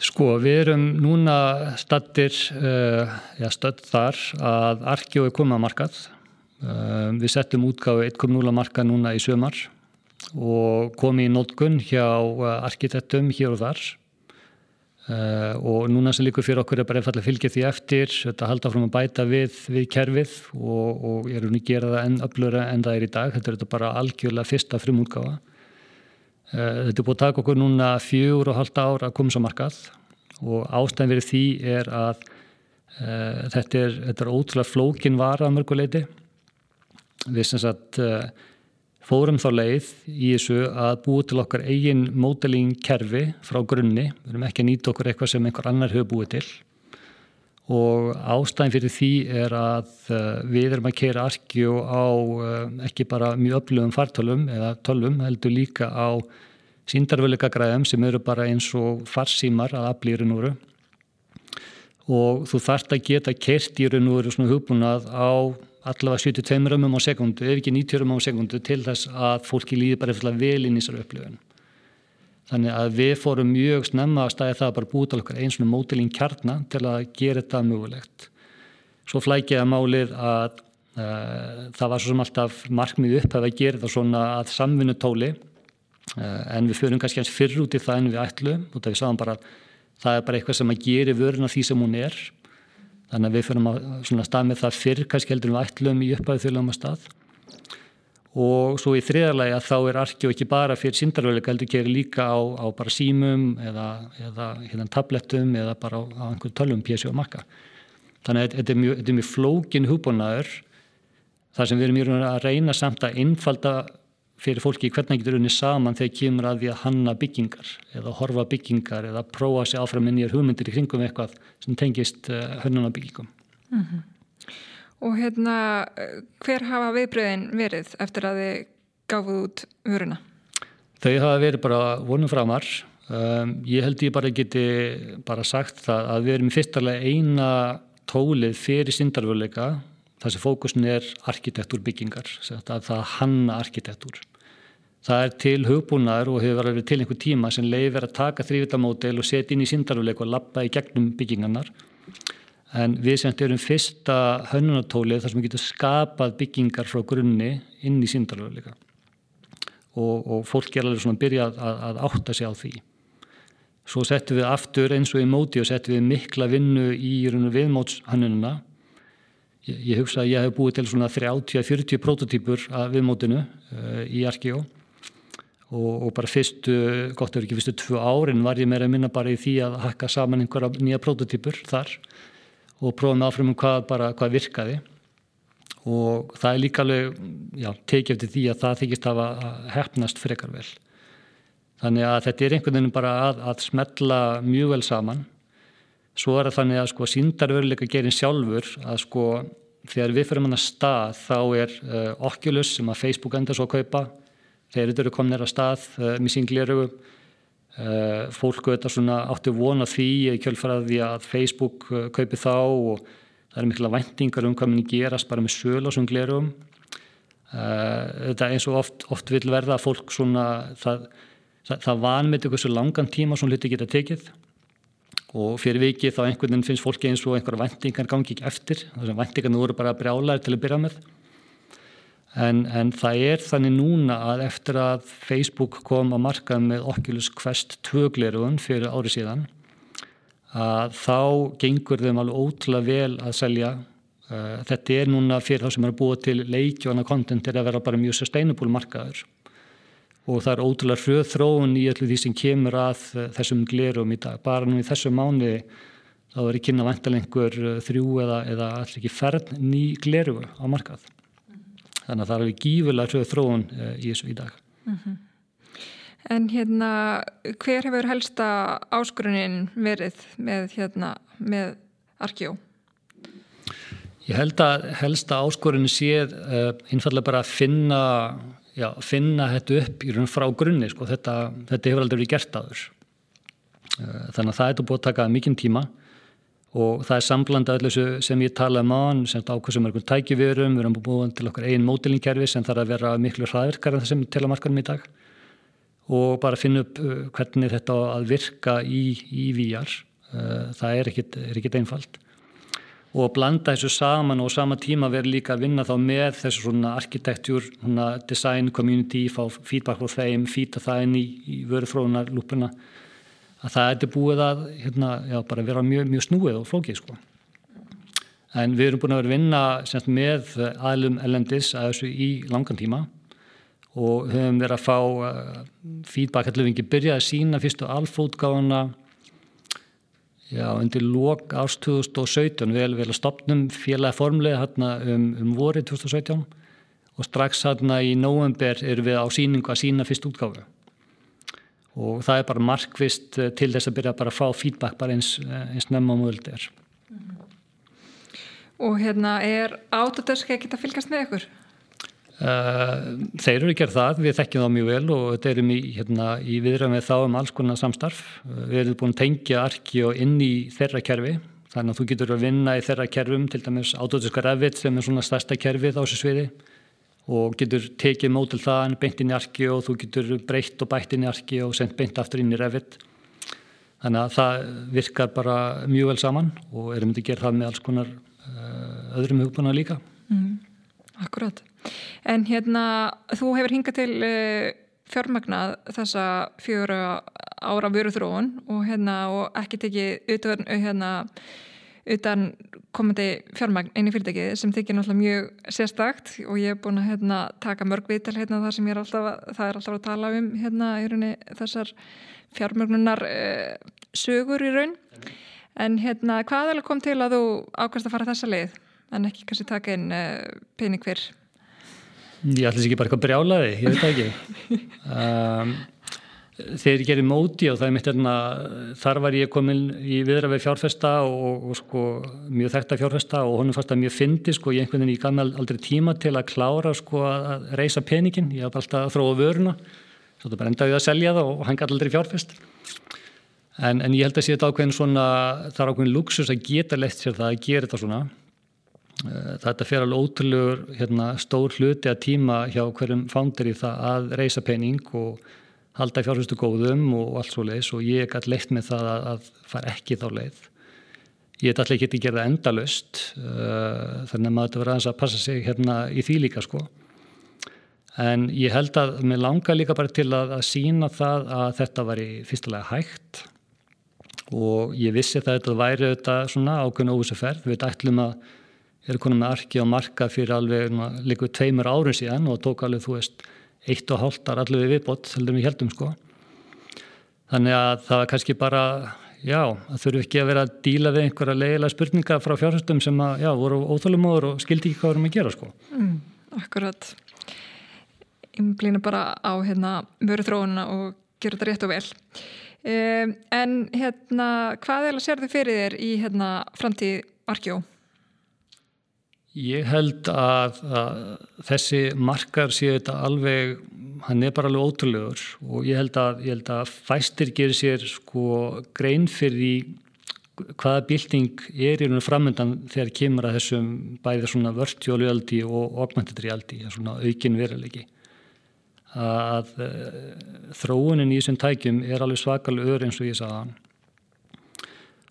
Sko, við erum núna stöttir, uh, já stödd þar að Arkjó er komið að markað. Uh, við settum útgáðu 1.0 markað núna í sömar og komið í nótkunn hjá arkitektum hér og þar. Uh, og núna sem líkur fyrir okkur er bara einfallega fylgja því eftir, þetta halda frá að bæta við, við kerfið og, og erum við að gera það enn öflura en það er í dag. Þetta er þetta bara algjörlega fyrsta frimútgáða. Eh, þetta er búið að taka okkur núna fjögur og halda ár að koma svo markað og ástæðin verið því er að uh, þetta, er, er ótrúlega flókin vara að mörguleiti. Við sem sagt uh, fórum þá leið í þessu að búið til okkar eigin móteling kerfi frá grunni. Við erum ekki að nýta okkur eitthvað sem einhver annar hefur búið til og ástæðin fyrir því er að uh, við erum að keira arkjó á uh, ekki bara mjög öflugum fartölum eða tölum heldur líka á síndarvöleika græðum sem eru bara eins og farsímar að aflýra núru og þú þarft að geta kert í raun og veru svona hugbúnað á allavega 72 römmum á sekundu ef ekki 90 römmum á sekundu til þess að fólki líði bara vel inn í þessar upplöfun Þannig að við fórum mjög snemma að stæða það að bara til okkar eins og mótilín kjarnar til að gera þetta mögulegt. Svo flækjaði málið að uh, það var svo sem alltaf markmið upp að gera þetta svona að samvinnu tóli uh, en við förum kannski hans fyrr út í það en við ætlum og það við sáum bara að það er bara eitthvað sem að gera vöruna því sem hún er. Þannig að við förum að stað með það fyrr kannski heldur við ætlum í uppæðu þjóðlega stað. Og svo í þriðarlega þá er arkjó ekki bara fyrir síndarveruleika heldur gerir líka á, á bara símum eða, eða hérna tablettum eða bara á, á einhverjum tölvum pjessi og makka þannig að þetta er mjög, mjög flókin húbónaður þar sem við erum mjög að reyna samt að innfalda fyrir fólki hvernig getur unni saman þegar kemur að við að hanna byggingar eða horfa byggingar eða prófa sér áfram með nýjar hugmyndir í kringum eitthvað sem tengist uh, hönnunarbyggingum mm -hmm. Og hérna, hver hafa viðbröðin verið eftir að þið gáfuð út vöruna? Þau hafa verið bara vonum framar. Um, ég held ég bara geti bara sagt það að við erum í fyrstalega eina tólið fyrir syndarvöleika þar sem fókusin er arkitektúr byggingar, að það hanna arkitektúr. Það er til hugbúnaður og hefur verið til einhver tíma sem leifir að taka þrývitamódel og setja inn í syndarvöleika og lappa í gegnum byggingarnar. En við sem erum fyrsta hönnunatólið þar sem við getum skapað byggingar frá grunni inn í síndaröðu líka og, og fólk er alveg svona að byrja að, að átta sig á því. Svo settum við aftur eins og í móti og settum við mikla vinnu í viðmótshönnununa ég, ég hugsa að ég hef búið til svona 30-40 prototýpur af viðmótinu uh, í Arkeo og, og bara fyrstu, gott er ekki fyrstu tvö árin var ég meira að minna bara í því að hakka saman einhverja nýja prototýpur þar og prófum áfram um hvað, bara, hvað virkaði. Og það er líka alveg já, tekið eftir því að það þykist að hefnast frekar vel. Þannig að þetta er einhvern veginn bara að, að smetla mjög vel saman. Svo er það þannig að sko síndarveruleika gerin sjálfur að sko þegar við fyrir manna stað þá er uh, Oculus sem að Facebook endur svo að kaupa þeir eru komin að stað uh, með sín glirögu Eh, fólk auðvitað svona áttu vona því kjölfaraði að Facebook eh, kaupi þá og það er mikla vendingar um hvað minni gerast bara með söl og svona glerum eh, þetta eins og oft, oft vil verða að fólk svona það, það, það vanmeti svo langan tíma svona hluti geta tekið. Og fyrir vikið þá einhvern veginn finnst fólki eins og einhverja vendingar gangi ekki eftir. Þess að vendingarna voru bara brjálæri til að byrja með En, en það er þannig núna að eftir að Facebook kom að markað með Oculus Quest 2 glerugun fyrir ári síðan að þá gengur þeim alveg ótrúlega vel að selja. Uh, þetta er núna fyrir þá sem er að búa til leikjóna kontentir að vera bara mjög sustainable markaður og það er ótrúlega hrjöð þróun í öllu því sem kemur að þessum glerum í dag. Bara nú í þessu mánu þá er ekki kynna vantalengur þrjú eða, eða allir ekki færð ný gleru á markað þannig að það er alveg gífurlega hrjöð þróun eh, í þessu í dag. Mm -hmm. En hérna, hver hefur helsta áskurunin verið með, hérna, með Arkjó? Ég held að helsta áskurunin sé uh, einfallega bara að finna, já, finna þetta upp í raun frá grunni. Sko. Þetta, þetta hefur aldrei verið gert aður. Uh, þannig að það er búin að taka mikinn tíma og það er samblanda öllu sem ég tala um á hann sem ákveðsum er einhvern tæki við erum búin til okkar einn mótilingkerfi sem þarf að vera miklu hraðvirkar en það sem til að markanum í dag. Og bara finna upp uh, hvernig þetta að virka í, í VR uh, það er ekkit, einfalt. Og að blanda þessu saman og sama tíma verður líka að vinna þá með þessu svona arkitektúr, svona design community, fá feedback frá þeim, fýta það inn í, í vöruþróunar lúpuna að það er búið að hérna, já, vera mjög, mjög snúið og flókið sko. En við erum búin að vera að vinna semst, með aðlum ellendis að þessu í langan tíma og höfum verið að fá uh, feedback allir vingi byrjaði að sína fyrstu alfótgáðuna já, undir lók árs 2017 við erum vel að stopnum félagi formlega hérna um, um voru 2017 og strax hérna í november erum við á síningu að sína fyrst útgáfu og það er bara markvist eh, til þess að byrja bara að fá feedback bara eins, eh, eins nefn á mögulegt er. Og hérna er Autodesk ekkert að fylgast með ykkur? Uh, þeir eru ekki að það, við þekkjum það mjög vel og þetta erum í, hérna, í viðræðum við þá um alls konar samstarf. Við erum búin að tengja arki og inn í þeirra kerfi þannig að þú getur að vinna í þeirra kerfum til dæmis Autodesk Revit sem er svona stærsta kerfið á þessu sviði og getur tekið mótil það beint inn í arki og þú getur breytt og bætt inn í arki og sendt beint aftur inn í revit. Þannig að það virkar bara mjög vel saman og erum við að gera það með alls konar uh, öðrum hugbúna líka. Mm, Akkurat. En hérna þú hefur hingað til uh, fjármagnað þessa fjögur ára vöruþróun og hérna og ekki tekið utöver hérna utan komandi fjármagn eini fyrirtækið sem þykir náttúrulega mjög sérstakt. Og ég hef búin að hérna, taka mörg viðtal hérna þar sem ég er alltaf, það er alltaf að tala um hérna í rauninni þessar fjármagnunar eh, sögur í raun. En hérna hvað er kom til að þú ákvæmst að fara þessa leið? En ekki kannski taka inn eh, pening fyrr? Ég ætlis ekki bara eitthvað brjálaði, ég veit ekki. <laughs> Um, þegar ég gerði móti og það er mitt erna, þar var ég komin í viðra við fjárfesta og, og sko mjög þekta fjárfesta og honum fannst það mjög fyndi sko ég einhvern veginn í gammal aldrei tíma til að klára sko að reysa peningin, ég haf alltaf að þróa vöruna, svo þetta bara endaði að selja það og hann gæti aldrei fjárfest. En, en ég held að sé þetta ákveðin svona, það er ákveðin luxus að geta lett sér það að gera þetta svona. Eh, þetta fer alveg ótrúlegur hérna, stór hluti að tíma hjá hverjum fándir í það að reysa pening og halda fjárhustu góðum og allt svo leiðis og ég gæti leitt með það að, að fara ekki þá leið. Ég alltaf ekki gera endalust uh, þannig að maður verður aðeins að passa sig hérna í því líka sko. En ég held að mér langar líka bara til að, að sína það að þetta var í fyrstulega hægt og ég vissi það að þetta væri þetta svona ákveðin óvísuferð. Við ætlum að erum konum með arki og marka fyrir alveg líka tveimur árið síðan og tók alveg þú veist eitt og hálftar allir við viðbót heldur við heldum sko. Þannig að það er kannski bara já, það þurfu ekki að vera að díla við einhverja leiðilega spurninga frá fjárhastum sem að, já, voru óþálumóður og skildi ekki hvað vorum að gera sko. Mm, Akkurat. Ymblina bara á hérna mjöru þróununa og gera þetta rétt og vel. Um, en hérna hvað er að sér þið fyrir þér í hérna framtíð Arkjó? Ég held að, að þessi markar séu þetta alveg, hann er bara alveg ótrúlegur og ég held að, ég held að fæstir gerir sér sko grein fyrir hvaða bilding er í rauninu framöndan þegar kemur að þessum bæðið svona vörtjólualdi og augmented reality, svona aukin verilegi. Að, að eh, þróunin í þessum tækjum er alveg svakalega öður eins og ég sagði hann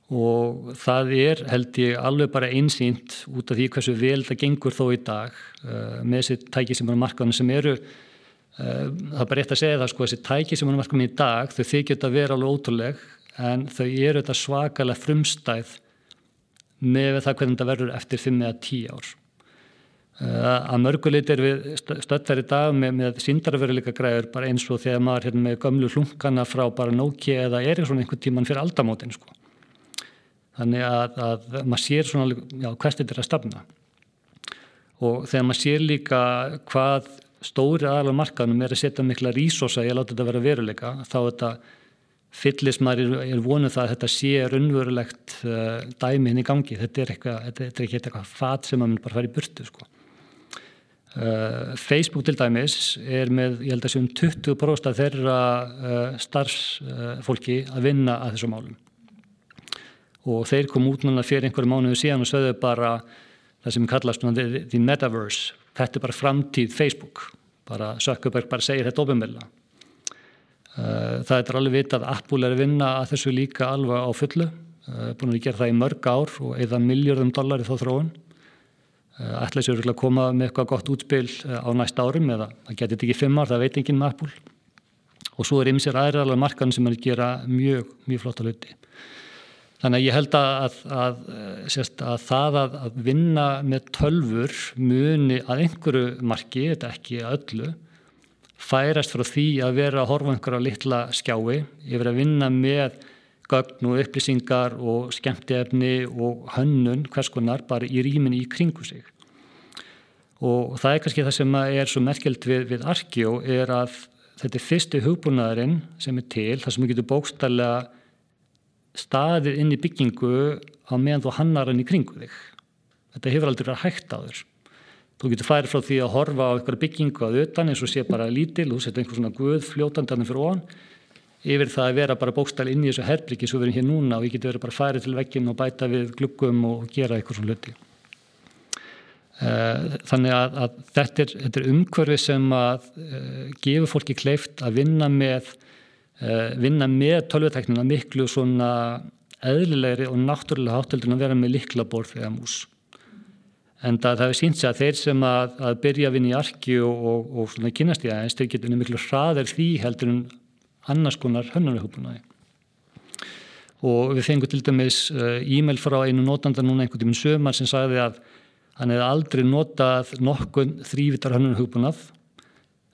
og það er held ég alveg bara einsýnt út af því hversu vel það gengur þó í dag uh, með þessi tæki sem er á markaðinu sem eru uh, það er bara rétt að segja það sko þessi tæki sem er á markaðinu í dag þau þykja þetta að vera alveg ótrúleg en þau eru þetta svakalega frumstæð með það hvernig þetta verður eftir 5 eða 10 ár. Uh, að mörguleit er við stöttar í dag með, með síndarveruleika græður bara eins og þegar maður hérna, með gömlu hlunkana frá bara Nokia eða Ericsson einhvern tíman fyrir aldamótin sko þannig að, að maður sér svona já, hvert þetta er að stafna og þegar maður sér líka hvað stóri aðalega markaðnum er að setja mikla rísosa að láta þetta vera veruleika þá þetta fyllist maður er, vonuð það að þetta sé raunverulegt uh, dæmi hinn í gangi. Þetta er, eitthvað, þetta, er ekki eitthvað fat sem maður bara fara í burtu sko. uh, Facebook til dæmis er með, ég held að séum 20% af þeirra uh, starfsfólki að vinna að þessum málum og þeir kom út núna fyrir einhverju mánuðu síðan og sögðu bara það sem kallast the metaverse. Þetta er bara framtíð Facebook. Bara Sökkuberg bara segir þetta ofinmilla uh, það er alveg vitað að Apple er að vinna að þessu líka alveg á fullu. Uh, búin að gera það í mörg ár og eða miljörðum dollari þá þróun. Uh, ætla sér að koma með eitthvað gott útspil á næst árum eða það getur ekki fimm ár, það veit enginn með Apple. Og svo er ymsir aðri alveg markan sem er að gera mjög, mjög flotta hluti Þannig að ég held að, að, sérst, að það að, að vinna með tölfur muni að einhverju marki, þetta ekki að öllu, færast frá því að vera að horfa einhverja litla skjái, yfir að vinna með gögn og upplýsingar og skemmtefni og hönnun hvers konar bara í rýminni í kringu sig. Og það er kannski það sem er svo merkjald við, við Arkjó er að þetta er fyrstu hugbúnaðurinn sem er til, það sem við getum bókstallega staðið inn í byggingu á meðan þú hannar hann í kringu þig. Þetta hefur aldrei verið hægt á þér. Þú getur færið frá því að horfa á einhverja byggingu að utan eins og sé bara lítil, þú setur einhver svona guð fljótandi annir fyrir ofan, yfir það að vera bara bókstæl inn í þessu herbriki svo við erum hér núna og ég getur verið bara færið til veggin og bæta við gluggum og gera eitthvað svona hluti. Eh, þannig að, að þetta er, er umhverfi sem að uh, gefur fólki kleift að vinna með vinna með tölvuteknina miklu svona eðlilegri og náttúrulega hátteldur að vera með liklaborð eða mús. En það hefur sínt sig að þeir sem að, að byrja að vinna í arki og, og, og svona kynast í aðeins, þeir getur miklu hraðar því heldur en annars konar hönnarhjópunaði. Og við fengum til dæmis uh, e-mail frá einu notanda núna einhvern tíminn sömar sem sagði að hann hefði aldrei notað nokkun þrývitar hönnarhjópunað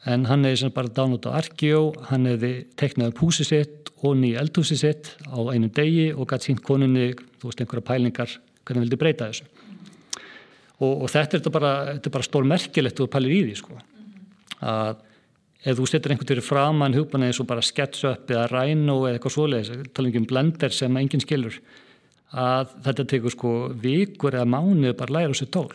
en hann hefði bara dánútt á Arkjó, hann hefði teknað upp húsi sitt og nýja eldhúsi sitt á einum degi og gæti sínt konunni, þú veist, einhverja pælingar hvernig hann vildi breyta þessu. Og, og þetta er bara, bara stór merkilegt og pælir í því, sko. Að ef þú setur einhvern veginn framann hugbana eins og bara SketchUp eða Rhino eða eitthvað svoleiðis, tala um blender sem enginn skilur, að þetta tekur sko vikur eða mánuð bara læra þessu tól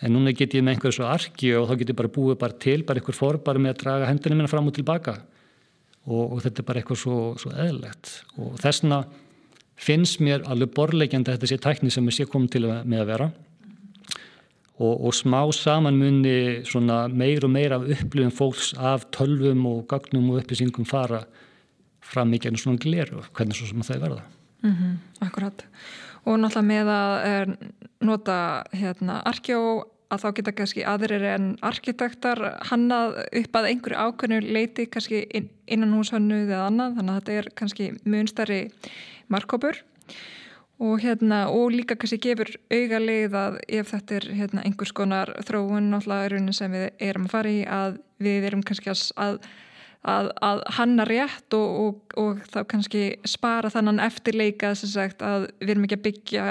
en núna get ég með einhverju svo arki og þá get ég bara búið bara til, bara einhver fór bara með að draga hendunum minna fram og tilbaka. Og, og þetta er bara eitthvað svo, svo eðlegt og þessna finnst mér alveg borlegjandi þetta sé tækni sem ég sé komið til með að vera. Og, og smá saman muni meir og meir af upplifum fólks af tölvum og gagnum og upplýsingum fara fram í genið svona gleru, hvernig svo sem það verða. Mm -hmm, akkurat. Og náttúrulega með að nota hérna arkjó að þá geta kannski aðrir en arkitektar hannað upp að einhverju ákveðinu leiti kannski innan hús hannuð eða annað þannig að þetta er kannski munstari markkópur og, hérna, og líka kannski gefur auga leið að ef þetta er hérna, einhvers konar þróun náttúrulega sem við erum að fara í að við erum kannski að að, að hanna rétt og, og, og þá kannski spara þannan eftirleika sagt, að við erum ekki að byggja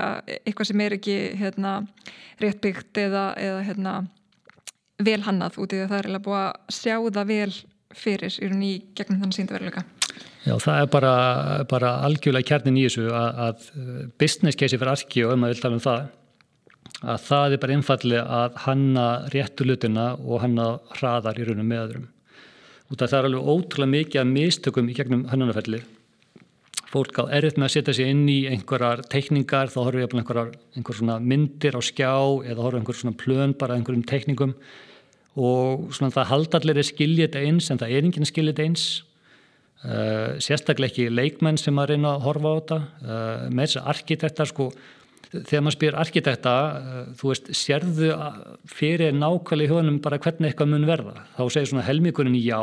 eitthvað sem er ekki hérna, rétt byggt eða, eða hérna, vel hannað út í því að það er búið að sjá það vel fyrir í gegnum þannig síndaveruleika. Já, það er bara, bara algjörlega kjarnin í þessu að, að business case fyrir arki og um að við tala um það að það er bara einfallega að hanna réttu lutina og hanna hraðar í raunum með öðrum út af það er alveg ótrúlega mikið að mistökum í gegnum hannunarferli fólk á erfitt með að setja sig inn í einhverjar teikningar, þá horfum við einhverjar einhver myndir á skjá eða horfum við einhver svona plön bara einhverjum teikningum. Og svona það haldallir er skiljit eins en það er enginn skiljit eins. Uh, sérstaklega ekki leikmenn sem að reyna að horfa á þetta. Uh, með þess að arkitektar sko þegar maður spyr arkitekta uh, þú veist, sérðu fyrir nákvæmlega í hugunum bara hvernig eitthvað mun verða? Þá segir svona helmingurinn já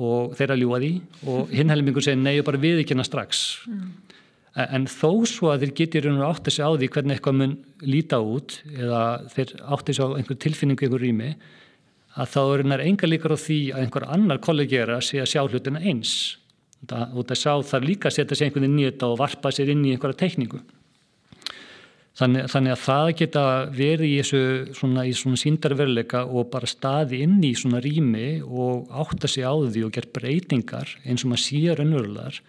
og þeirra ljúa því og hinn helmingur segir nei og bara við ekki hana strax. Mm. en þó svo að þeir getur átt að segja á því hvernig eitthvað mun líta út eða þeir átt að segja á einhver tilfinningu einhver rými að þá er einhver enga líkar á því að einhver annar kollegjera sé að sjá hlutina eins. Og það sá þar líka setja sig einhvern veginn nýtt og varpa sér inn í einhverja teikningu Þannig, þannig að það geta verið í þessu svona, í svona síndarveruleika og bara staði inn í svona rými og átta sig á því og gera breytingar eins og maður síðar önverulegar.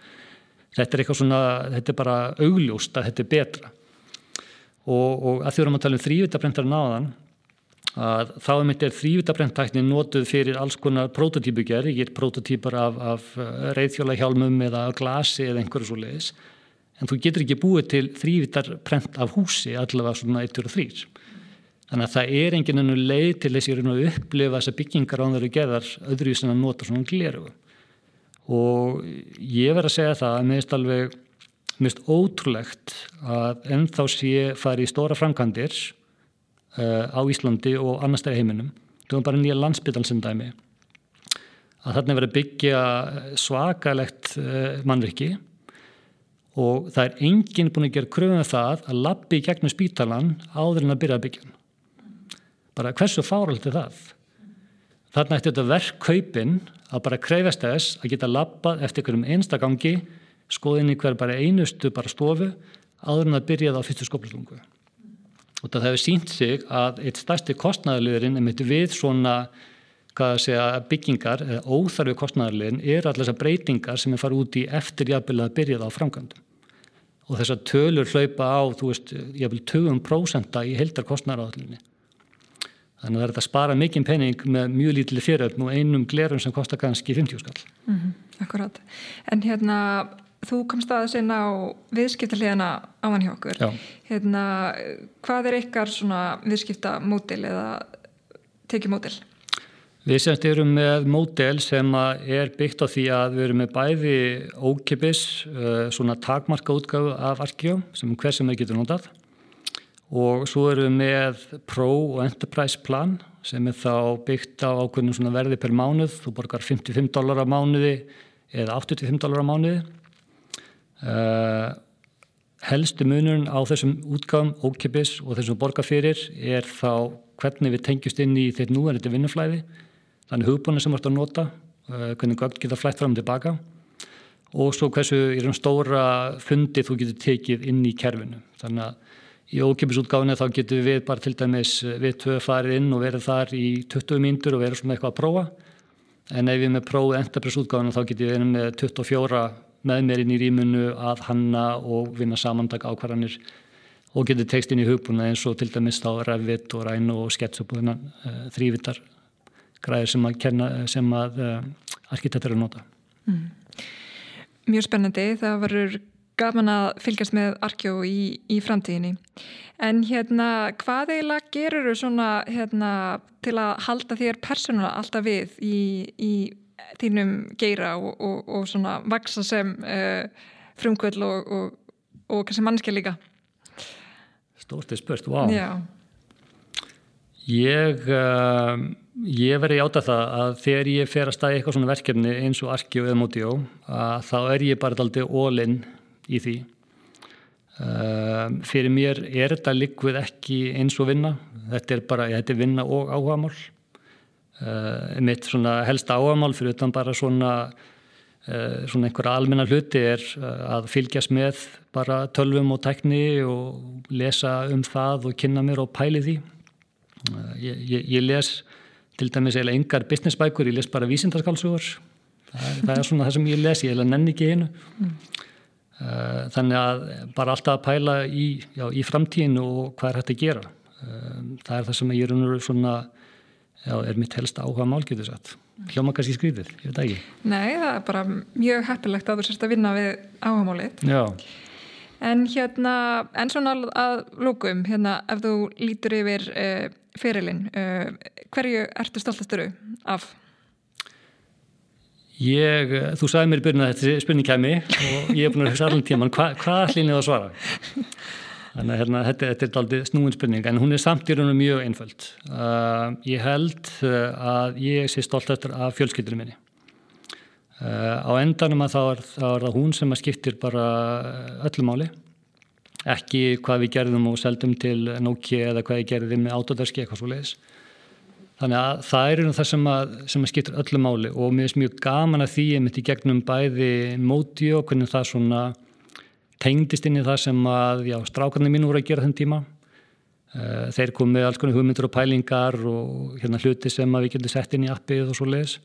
Þetta er eitthvað svona, þetta er bara augljóst að þetta er betra. Og, og að því erum að tala um þrývitabrendar náðan, að þá er mitt er þrývitabrendtæknin notuð fyrir alls konar prototípugerð, ég er prototýpar af, af reyðfjólahjálmum eða glasi eða einhverju svo leiðis en þú getur ekki búið til þrývitar prent af húsi allavega svona 1 og 3 þannig að það er enginn ennum leið til þess að upplifa þessar byggingar á þeirra gerðar öðru sem að nota svona gleru og ég verð að segja það að mér finnst alveg finnst ótrúlegt að ennþá sé fari í stóra framkandir uh, á Íslandi og annars stæði heiminum. Það var bara nýja landsbyttal sem dæmi. Að þarna verið byggja svakalegt uh, mannriki og það er enginn búin að gera kröfum með það að lappi í gegnum spítalan áður en að byrja að byggja bara hversu fáralt er það? Þarna eftir þetta verkkaupin að bara kreyfast þess að geta lappað eftir einhverjum einstakangi skoðinni hver bara einustu bara stofu áður en að byrja það á fyrstu skopluslungu og það hefur sínt sig að eitt stærsti kostnæðaliðurinn er mitt við svona segja, byggingar óþarfi kostnæðarlegin er allar þessar breytingar sem er farið út í eftir jafnvel að byrja það á framkvæmdum. Og þessar tölur hlaupa á, þú veist, jafnvel 20% í heldar kostnæðaráðlinni þannig að það er að spara mikinn penning með mjög lítili fyriröfn og einum glerum sem kostar kannski 50 skall. Mm -hmm, Akkurat, en hérna þú komst aðeins inn á viðskiptaliðana áman hjá okkur. Hérna, hvað er ykkar svona viðskiptamótil eða tekjumótil? Við semst erum með módel sem er byggt á því að við erum með bæði ókipis, uh, svona takmarka útgáðu af Arkjó sem hver sem við getum notað. Og svo erum við með Pro og Enterprise plan sem er þá byggt á ákveðnum svona verði per mánuð, þú borgar 55 dólar á mánuði eða 85 dólar á mánuði. Uh, helstu munurinn á þessum útgáðum, ókipis og þessum borgarfyrir er þá hvernig við tengjast inn í þeirr núverðandi vinnuflæði þannig hugbúinu sem þú ert að nota, uh, hvernig gögn geta flætt fram og tilbaka og svo hversu í raun stóra fundi þú getur tekið inn í kerfinu. Þannig að í ókippisútgáfinu þá getur við bara til dæmis uh, við tvö farið inn og verið þar í 20 mínutur og verið svona eitthvað að prófa en ef við með prófið endapressútgáfinu þá getur við verið með 24 með mér inn í rýmunu að hanna og vinna samandag ákvarðanir og getur tekst inn í hugbúinu eins og til dæmis þá Revit og Ræn og þennan uh, þrývitar græðir sem að, kenna, sem að uh, arkitektur eru nota. Mm. Mjög spennandi, það varur gaman að fylgjast með arkjó í, í framtíðinni. En hérna, hvað eiginlega gerur þú svona hérna, til að halda þér persónulega alltaf við í, í þínum geira og, og, og svona vaksa sem uh, frumkvöld og, og kannski mannskja líka? Stórtið spurt. Wow. Já. Ég... Uh, Ég verði áta það að þegar ég fer að stæða eitthvað svona verkefni eins og Arki og að þá er ég bara aldrei all-in í því. Uh, fyrir mér er þetta likvið ekki eins og vinna. Þetta er bara, þetta er vinna og áhagamál. Uh, mitt svona helsta áhagamál fyrir utan bara svona, svona einhverja almenna hluti er að fylgjast með bara tölvum og tekni og lesa um það og kynna mér og pæli því. Ég, ég, ég les til dæmis eiginlega engar businessbækur, ég les bara vísindarskálsugur það, það er svona það sem ég les, ég er nenni ekki einu. Mm. þannig að bara alltaf að pæla í, já, í framtíðinu og hvað er hægt að gera. Eh, það er það sem ég er svona já, er mitt helst áhuga mál getur satt. Hljóma kannski skrítið, ég veit ekki. Nei, það er bara mjög heppilegt að þú sérst að vinna við áhuga málið Já En hérna, en svona að lókum, hérna, ef þú lítur yfir uh, fyrirlin, uh, hverju ertu stoltastur af? Ég, þú sagði mér í byrjun að þetta spurning kemi og ég er búin að hugsa allan tíman, hva, hvað ætlum ég að svara? Þannig að hérna, þetta, þetta er aldrei snúin spurning, en hún er samt í raunum mjög einföld. Uh, ég held að ég sé stoltastur af fjölskyldunum minni. Uh, á endanum að þá er, þá er það hún sem að skiptir bara öllu máli. Ekki hvað við gerðum og seldum til Nokia eða hvað við gerðum með Autodesk eitthvað svo leiðis þannig að það er það sem að, sem að skiptir öllu máli og mér finnst mjög gaman að því ég í gegnum bæði móti og hvernig það svona tengdist inn í það sem að já, strákarnir mín voru að gera þenn tíma. Uh, þeir kom með alls konar hugmyndur og pælingar og hérna hluti sem að við getum sett inn í appið og svo leiðis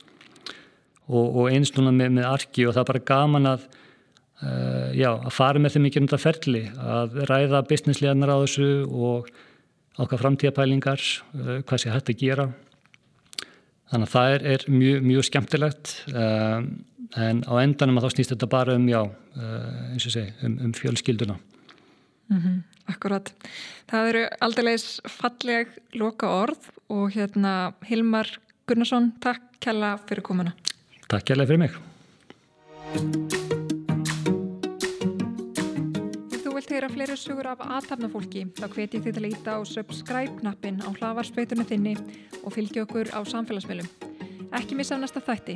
og, og eins núna með, með arki og það er bara gaman að uh, já, að fara með þeim ekki um þetta ferli að ræða businessleganar á þessu og ákvað framtíðapælingar uh, hvað sé hægt að gera þannig að það er, er mjög, mjög skemmtilegt uh, en á endanum að þá snýst þetta bara um, já, eins og segi, um, um fjölskylduna. Mm -hmm, akkurat. Það eru aldrei falleg loka orð og hérna Hilmar Gunnarsson, takk kella fyrir komuna. Takk kella fyrir mig. Ef þú vilt heyra fleiri sugur af aðtapnafólki þá hveti þið til að íta á subscribe-knappin á hlavarspeitunni þinni og fylgja okkur á samfélagsmiðlum. Ekki missa næsta þætti.